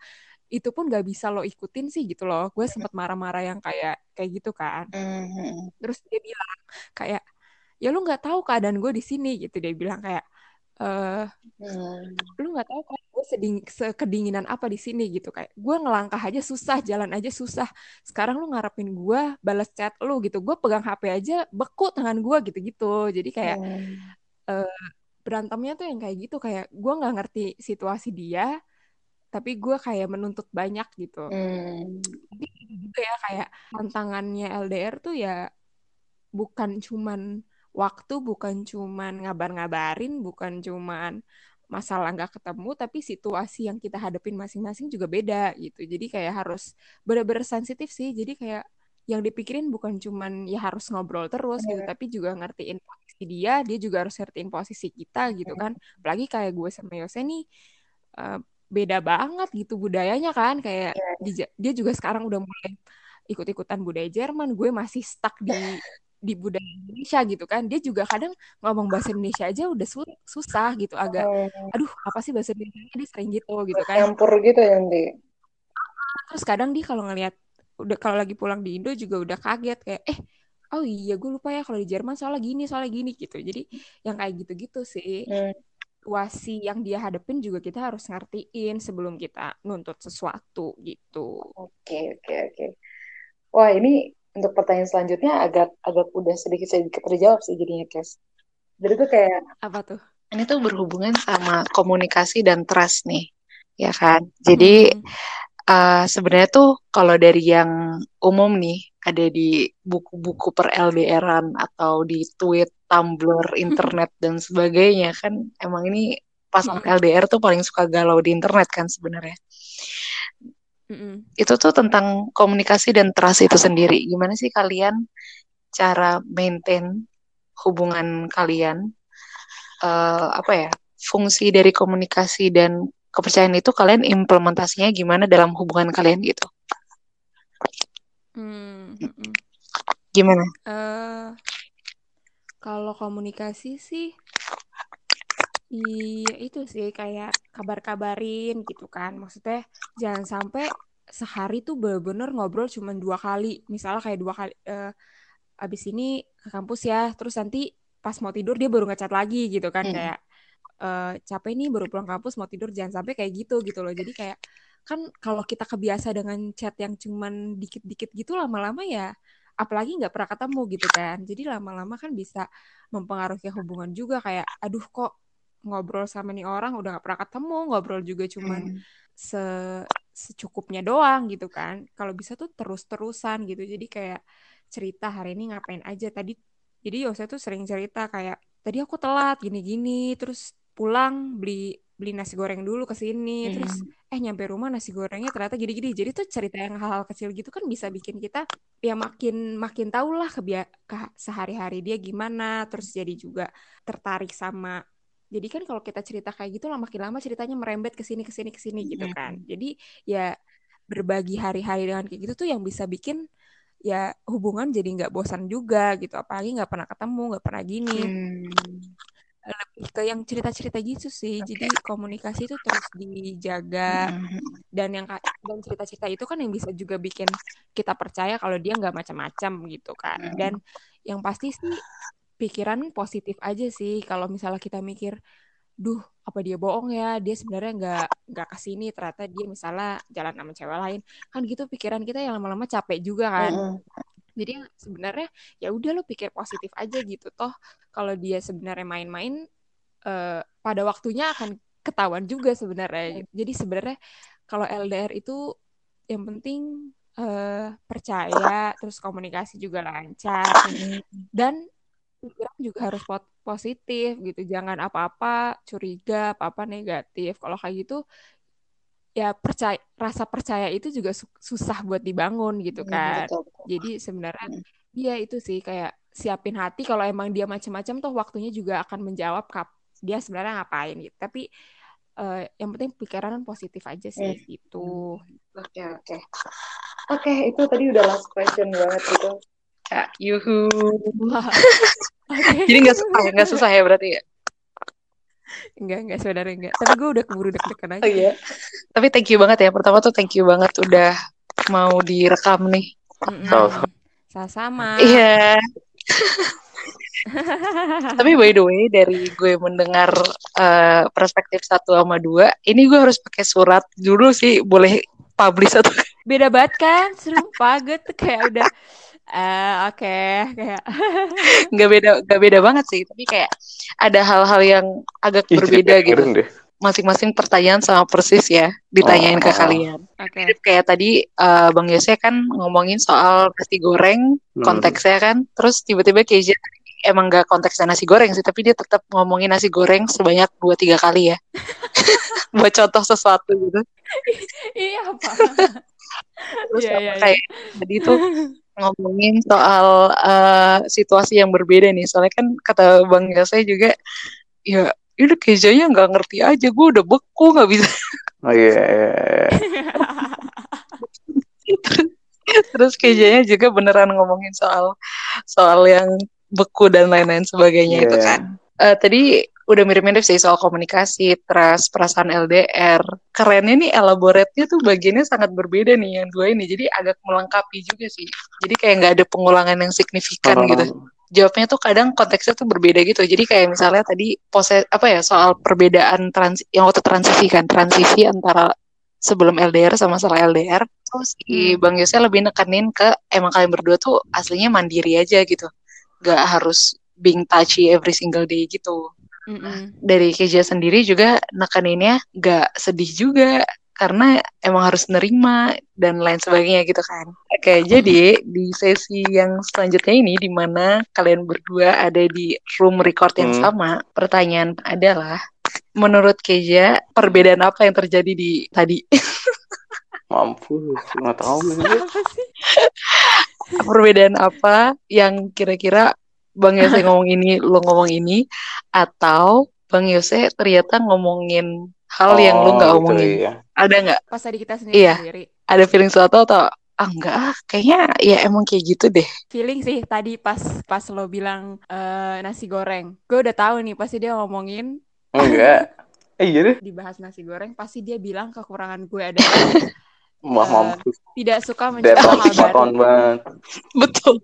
itu pun gak bisa lo ikutin sih gitu loh. Gue sempet marah-marah yang kayak kayak gitu kan. Mm-hmm. terus dia bilang kayak ya lu nggak tahu keadaan gue di sini gitu. Dia bilang kayak uh, hmm. lu nggak tahu kan gue seding sekedinginan apa di sini gitu. Kayak gue ngelangkah aja susah jalan aja susah. Sekarang lu ngarepin gue balas chat lu gitu. Gue pegang hp aja beku tangan gue gitu gitu jadi kayak hmm. uh, berantemnya tuh yang kayak gitu. Kayak gue nggak ngerti situasi dia tapi gue kayak menuntut banyak gitu hmm. tapi juga ya kayak tantangannya LDR tuh ya bukan cuman waktu bukan cuman ngabar-ngabarin, bukan cuman masalah nggak ketemu, tapi situasi yang kita hadapin masing-masing juga beda gitu. Jadi kayak harus bener-bener sensitif sih. Jadi kayak yang dipikirin bukan cuman ya harus ngobrol terus gitu, tapi juga ngertiin posisi dia, dia juga harus ngertiin posisi kita gitu kan. Apalagi kayak gue sama Yose nih uh, beda banget gitu budayanya kan, kayak dia, dia juga sekarang udah mulai ikut-ikutan budaya Jerman, gue masih stuck di di budaya Indonesia gitu kan. Dia juga kadang ngomong bahasa Indonesia aja udah su susah gitu agak oh. aduh apa sih bahasa Indonesia dia sering gitu gitu kan. Campur gitu ya nanti terus kadang dia kalau ngelihat udah kalau lagi pulang di Indo juga udah kaget kayak eh oh iya gue lupa ya kalau di Jerman soalnya gini soalnya gini gitu. Jadi yang kayak gitu-gitu sih. Hmm. Situasi yang dia hadepin juga kita harus ngertiin sebelum kita nuntut sesuatu gitu oke okay, oke okay, oke okay. wah ini untuk pertanyaan selanjutnya agak agak udah sedikit sedikit terjawab sih jadinya Kes. Jadi tuh kayak apa tuh? Ini tuh berhubungan sama komunikasi dan trust nih, ya kan? Jadi hmm. uh, sebenarnya tuh kalau dari yang umum nih ada di buku-buku per LDRan atau di tweet, Tumblr, internet dan sebagainya kan emang ini pasangan hmm. LDR tuh paling suka galau di internet kan sebenarnya mm Itu tuh tentang komunikasi dan trust itu sendiri. Gimana sih kalian cara maintain hubungan kalian? Uh, apa ya? Fungsi dari komunikasi dan kepercayaan itu kalian implementasinya gimana dalam hubungan kalian gitu? Hmm. Gimana? Uh, kalau komunikasi sih Iya itu sih kayak kabar-kabarin gitu kan. Maksudnya jangan sampai sehari tuh bener-bener ngobrol cuma dua kali. Misalnya kayak dua kali uh, abis ini ke kampus ya, terus nanti pas mau tidur dia baru ngechat lagi gitu kan hmm. kayak uh, capek nih baru pulang kampus mau tidur jangan sampai kayak gitu gitu loh. Jadi kayak kan kalau kita kebiasa dengan chat yang cuman dikit-dikit gitu lama-lama ya apalagi nggak pernah ketemu gitu kan. Jadi lama-lama kan bisa mempengaruhi hubungan juga kayak aduh kok ngobrol sama nih orang udah gak pernah ketemu ngobrol juga cuman hmm. se secukupnya doang gitu kan kalau bisa tuh terus-terusan gitu jadi kayak cerita hari ini ngapain aja tadi jadi Yose tuh sering cerita kayak tadi aku telat gini-gini terus pulang beli beli nasi goreng dulu ke sini hmm. terus eh nyampe rumah nasi gorengnya ternyata gini-gini jadi tuh cerita yang hal-hal kecil gitu kan bisa bikin kita ya makin makin tau lah ke, sehari-hari dia gimana terus jadi juga tertarik sama jadi kan kalau kita cerita kayak gitu lama makin lama ceritanya merembet ke sini ke sini ke sini gitu kan. Jadi ya berbagi hari-hari dengan kayak gitu tuh yang bisa bikin ya hubungan jadi nggak bosan juga gitu. Apalagi nggak pernah ketemu, nggak pernah gini. Hmm. Lebih ke yang cerita-cerita gitu sih. Okay. Jadi komunikasi itu terus dijaga hmm. dan yang dan cerita-cerita itu kan yang bisa juga bikin kita percaya kalau dia nggak macam-macam gitu kan. Hmm. Dan yang pasti sih pikiran positif aja sih kalau misalnya kita mikir duh apa dia bohong ya dia sebenarnya nggak nggak ke sini ternyata dia misalnya jalan sama cewek lain kan gitu pikiran kita yang lama-lama capek juga kan mm -hmm. Jadi sebenarnya ya udah lo pikir positif aja gitu. Toh kalau dia sebenarnya main-main uh, pada waktunya akan ketahuan juga sebenarnya. Jadi sebenarnya kalau LDR itu yang penting uh, percaya terus komunikasi juga lancar. Dan pikiran juga harus positif gitu. Jangan apa-apa curiga apa-apa negatif. Kalau kayak gitu ya percaya rasa percaya itu juga su susah buat dibangun gitu iya, kan betul, betul. jadi sebenarnya hmm. dia itu sih kayak siapin hati kalau emang dia macam-macam tuh waktunya juga akan menjawab kap dia sebenarnya ngapain gitu tapi uh, yang penting pikiran positif aja sih hmm. gitu oke okay, oke okay. oke okay, itu tadi udah last question banget gitu Kak Yuhu. (laughs) Okay. Jadi nggak susah ya, nggak susah ya berarti ya? Enggak enggak saudara enggak. Tapi gue udah keburu deg-degan aja. Oh, iya. tapi thank you banget ya. Pertama tuh thank you banget udah mau direkam nih. Sama-sama. Iya. (laughs) Tapi by the way dari gue mendengar uh, perspektif satu sama dua ini gue harus pakai surat dulu sih. Boleh publish atau beda banget kan? Seru paget kayak udah Uh, Oke, okay. kayak (laughs) nggak beda nggak beda banget sih, tapi kayak ada hal-hal yang agak Ih, berbeda gitu. Masing-masing pertanyaan sama persis ya ditanyain oh, ke kalian. Okay. Kayak tadi uh, Bang Yose kan ngomongin soal nasi goreng hmm. konteksnya kan, terus tiba-tiba Keja emang nggak konteksnya nasi goreng sih, tapi dia tetap ngomongin nasi goreng sebanyak dua tiga kali ya, (laughs) (laughs) buat contoh sesuatu gitu. iya apa? Terus yeah, yeah, kayak yeah. tadi tuh ngomongin soal uh, situasi yang berbeda nih. Soalnya kan kata Bang Yose juga, ya ini kejanya nggak ngerti aja. Gue udah beku nggak bisa. (laughs) Oh iya. Yeah, yeah, yeah. Terus kejanya juga beneran ngomongin soal soal yang beku dan lain-lain sebagainya yeah. itu kan. Uh, tadi udah mirip-mirip sih soal komunikasi, trust, perasaan LDR. Kerennya nih elaborate-nya tuh bagiannya sangat berbeda nih yang dua ini. Jadi agak melengkapi juga sih. Jadi kayak nggak ada pengulangan yang signifikan oh. gitu. Jawabnya tuh kadang konteksnya tuh berbeda gitu. Jadi kayak misalnya tadi pose apa ya soal perbedaan trans yang waktu transisi kan, transisi antara sebelum LDR sama setelah LDR. Terus si hmm. Bang Yose lebih nekenin ke emang kalian berdua tuh aslinya mandiri aja gitu. Gak harus being touchy every single day gitu. Mm-mm. Dari Keja sendiri juga nekaninnya gak sedih juga karena emang harus nerima dan lain sebagainya gitu kan. Oke, jadi di sesi yang selanjutnya ini di mana kalian berdua ada di room record yang mm. sama, pertanyaan adalah menurut Keja perbedaan apa yang terjadi di tadi? (laughs) Mampu, nggak tahu perbedaan apa yang kira-kira Bang Yose ngomong ini, lo ngomong ini, atau Bang Yose ternyata ngomongin hal oh, yang lo nggak gitu, omongin. Iya. Ada nggak? Pas tadi kita sendiri. Iya. Sendiri. Ada feeling suatu atau ah enggak kayaknya ya emang kayak gitu deh feeling sih tadi pas pas lo bilang uh, nasi goreng gue udah tahu nih pasti dia ngomongin enggak (laughs) eh iya deh dibahas nasi goreng pasti dia bilang kekurangan gue ada uh, (laughs) tidak suka mencoba hal baru betul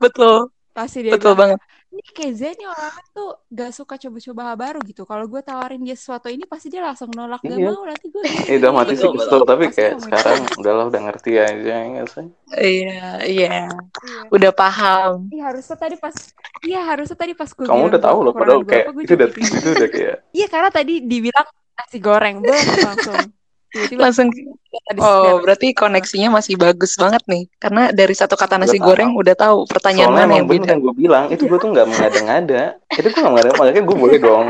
betul pasti dia betul bilang, banget. Ini Keze nih orang tuh gak suka coba-coba hal baru gitu. Kalau gue tawarin dia sesuatu ini pasti dia langsung nolak. Gak iya. mau nanti gue (laughs) iya udah mati sih betul tapi kayak sekarang udahlah udah ngerti aja ya sih? Iya iya. Udah paham. Iya harusnya tadi pas iya harusnya tadi pas gue kamu udah tahu loh padahal kayak itu udah itu udah kayak iya karena tadi dibilang nasi goreng gue langsung (laughs) Tiba-tiba langsung oh berarti koneksinya masih bagus banget nih. Karena dari satu kata nasi goreng udah tahu pertanyaan Soalnya mana yang beda. yang gue bilang itu gue tuh nggak mengada-ngada. Itu gue nggak mengada makanya gue boleh dong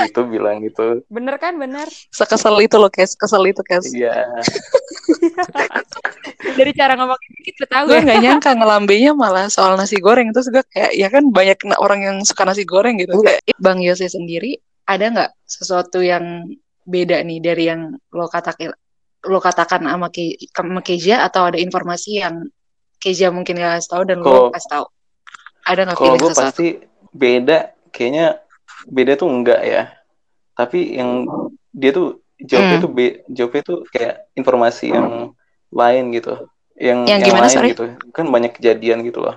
itu bilang gitu. Bener kan bener? Sekesel itu loh kes. Kesel itu kes. Iya. (laughs) Dari cara ngomong kita tahu gue ya. nggak (laughs) nyangka ngelambenya malah soal nasi goreng. Terus gue kayak ya kan banyak orang yang suka nasi goreng gitu. Kayak bang Yose sendiri ada nggak sesuatu yang beda nih dari yang lo katakan lo katakan sama, Ke, sama Keja atau ada informasi yang Keja mungkin gak kasih tahu dan kalo, lo kasih tahu? Ada nggak kalau gue pasti beda kayaknya beda tuh enggak ya. Tapi yang dia tuh jawabnya hmm. tuh be, jawabnya tuh kayak informasi yang lain gitu. Yang yang, yang lain sorry? gitu. Kan banyak kejadian gitu loh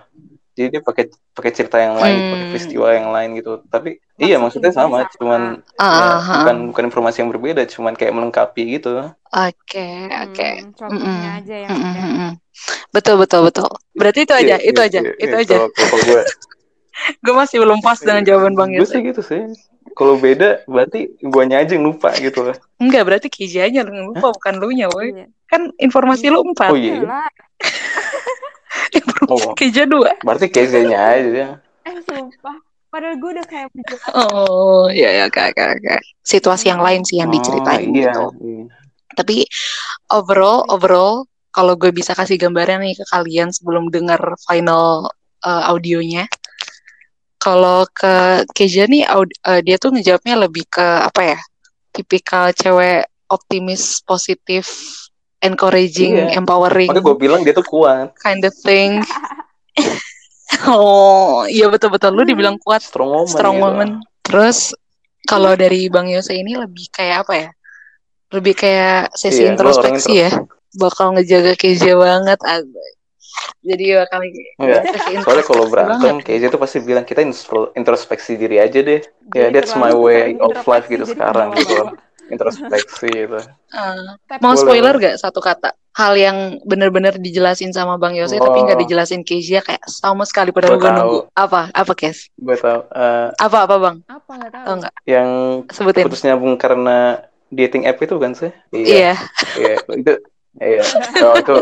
jadi dia pakai pakai cerita yang lain hmm. pakai peristiwa yang lain gitu. Tapi Maksudnya iya maksudnya sama, sama. cuman uh, ya, uh, bukan bukan informasi yang berbeda cuman kayak melengkapi gitu. Oke. Okay, oke okay. hmm, mm -mm. aja yang mm -mm. betul betul betul. Berarti itu aja yeah, itu yeah, aja yeah, itu yeah, aja. gue gue (laughs) masih belum pas dengan jawaban bang gue sih gitu sih. Kalau beda berarti guanya aja yang lupa gitu loh. Enggak berarti kijanya yang lupa bukan lu nya woi. Iya. kan informasi lu empat. Oh iya (laughs) oh. Keja dua. Berarti Kezanya aja. Eh sumpah. Padahal gue udah kayak Oh iya ya kak kak kak. Situasi yang lain sih yang oh, diceritain oh, iya, gitu. Iya. Tapi overall overall kalau gue bisa kasih gambaran nih ke kalian sebelum dengar final uh, audionya. Kalau ke Keja nih aud- uh, dia tuh ngejawabnya lebih ke apa ya? Tipikal cewek optimis, positif, encouraging, iya. empowering. Makanya gue bilang dia tuh kuat. Kind of thing. (laughs) oh, iya betul-betul lu dibilang kuat. Strong woman. Strong gitu. woman. Terus kalau dari Bang Yose ini lebih kayak apa ya? Lebih kayak sesi iya, introspeksi ya. Bakal ngejaga keja banget. Jadi bakal ya, soalnya kalau berantem keja tuh pasti bilang kita introspeksi diri aja deh. Ya, yeah, that's my way of life gitu sekarang gitu. (laughs) Introspeksi gitu. Uh, mau spoiler gak satu kata? Hal yang bener-bener dijelasin sama Bang Yose oh. tapi nggak dijelasin Kezia kayak sama sekali pada gue nunggu. Apa? Apa Kes? Gue tau. Uh, apa apa Bang? Apa nggak tahu? Oh, enggak. Yang Sebutin. putus nyambung karena dating app itu kan sih? Iya. Iya. itu. Iya. Oh, itu. (laughs)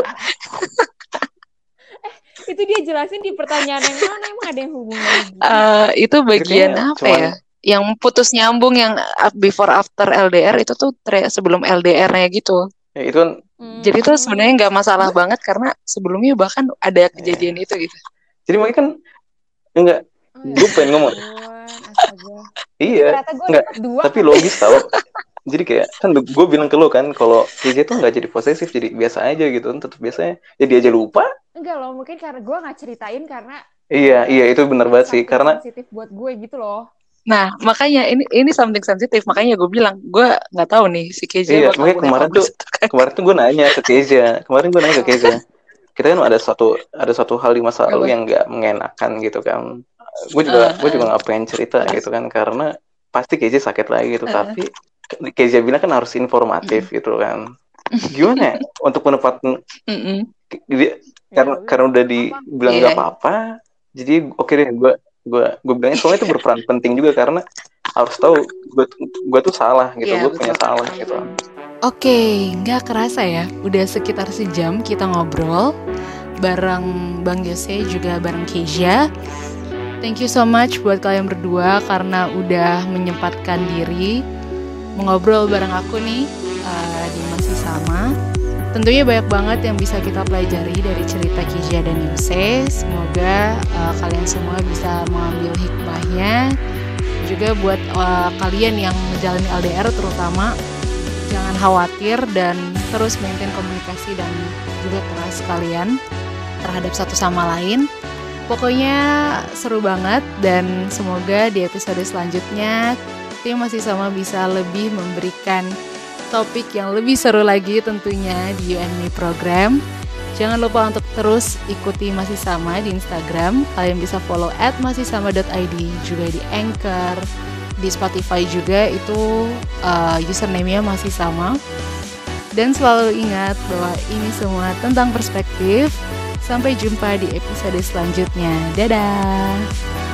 eh, itu dia jelasin di pertanyaan yang mana emang ada yang hubungan? Uh, itu bagian apa cuman, ya? Yang putus nyambung yang before after LDR itu tuh sebelum LDR-nya gitu. Ya, itu kan hmm. Jadi tuh sebenarnya nggak masalah hmm. banget karena sebelumnya bahkan ada kejadian yeah. itu gitu. Jadi makanya kan enggak oh, iya. gue pengen ngomong. iya. Enggak, tapi logis tau. jadi kayak kan gue bilang ke lo kan kalau DJ tuh nggak jadi posesif jadi biasa aja gitu kan tetap biasanya jadi aja lupa enggak loh mungkin karena gue nggak ceritain karena iya iya itu benar banget sih karena sensitif buat gue gitu loh Nah, makanya ini ini something sensitif, makanya gue bilang gue nggak tahu nih si Keja. Iya, makanya kemarin tuh kan. kemarin tuh gue nanya ke Keja, kemarin gue nanya ke Keja. (laughs) Kita kan ada satu ada satu hal di masa lalu yang nggak mengenakan gitu kan. Gue juga uh, gue juga nggak pengen cerita gitu kan karena pasti Keja sakit lagi gitu. Uh, Tapi Keja bilang kan harus informatif uh, gitu kan. (laughs) Gimana ya untuk penempatan? Dia, karena karena udah dibilang nggak yeah. apa-apa, jadi oke okay deh gue gue gue bilangnya soalnya itu berperan penting juga karena harus tahu gue gue tuh salah gitu yeah, gue punya salah gitu Oke, okay, nggak kerasa ya, udah sekitar sejam kita ngobrol bareng Bang Yose juga bareng Keisha. Thank you so much buat kalian berdua karena udah menyempatkan diri mengobrol bareng aku nih uh, di masih sama. Tentunya banyak banget yang bisa kita pelajari dari cerita Kija dan Yose. Semoga uh, kalian semua bisa mengambil hikmahnya. Juga buat uh, kalian yang menjalani LDR terutama jangan khawatir dan terus maintain komunikasi dan juga trust kalian terhadap satu sama lain. Pokoknya seru banget dan semoga di episode selanjutnya tim masih sama bisa lebih memberikan topik yang lebih seru lagi tentunya di UNME program. Jangan lupa untuk terus ikuti Masih Sama di Instagram. Kalian bisa follow at masihsama.id juga di Anchor, di Spotify juga itu uh, username-nya masih sama. Dan selalu ingat bahwa ini semua tentang perspektif. Sampai jumpa di episode selanjutnya. Dadah.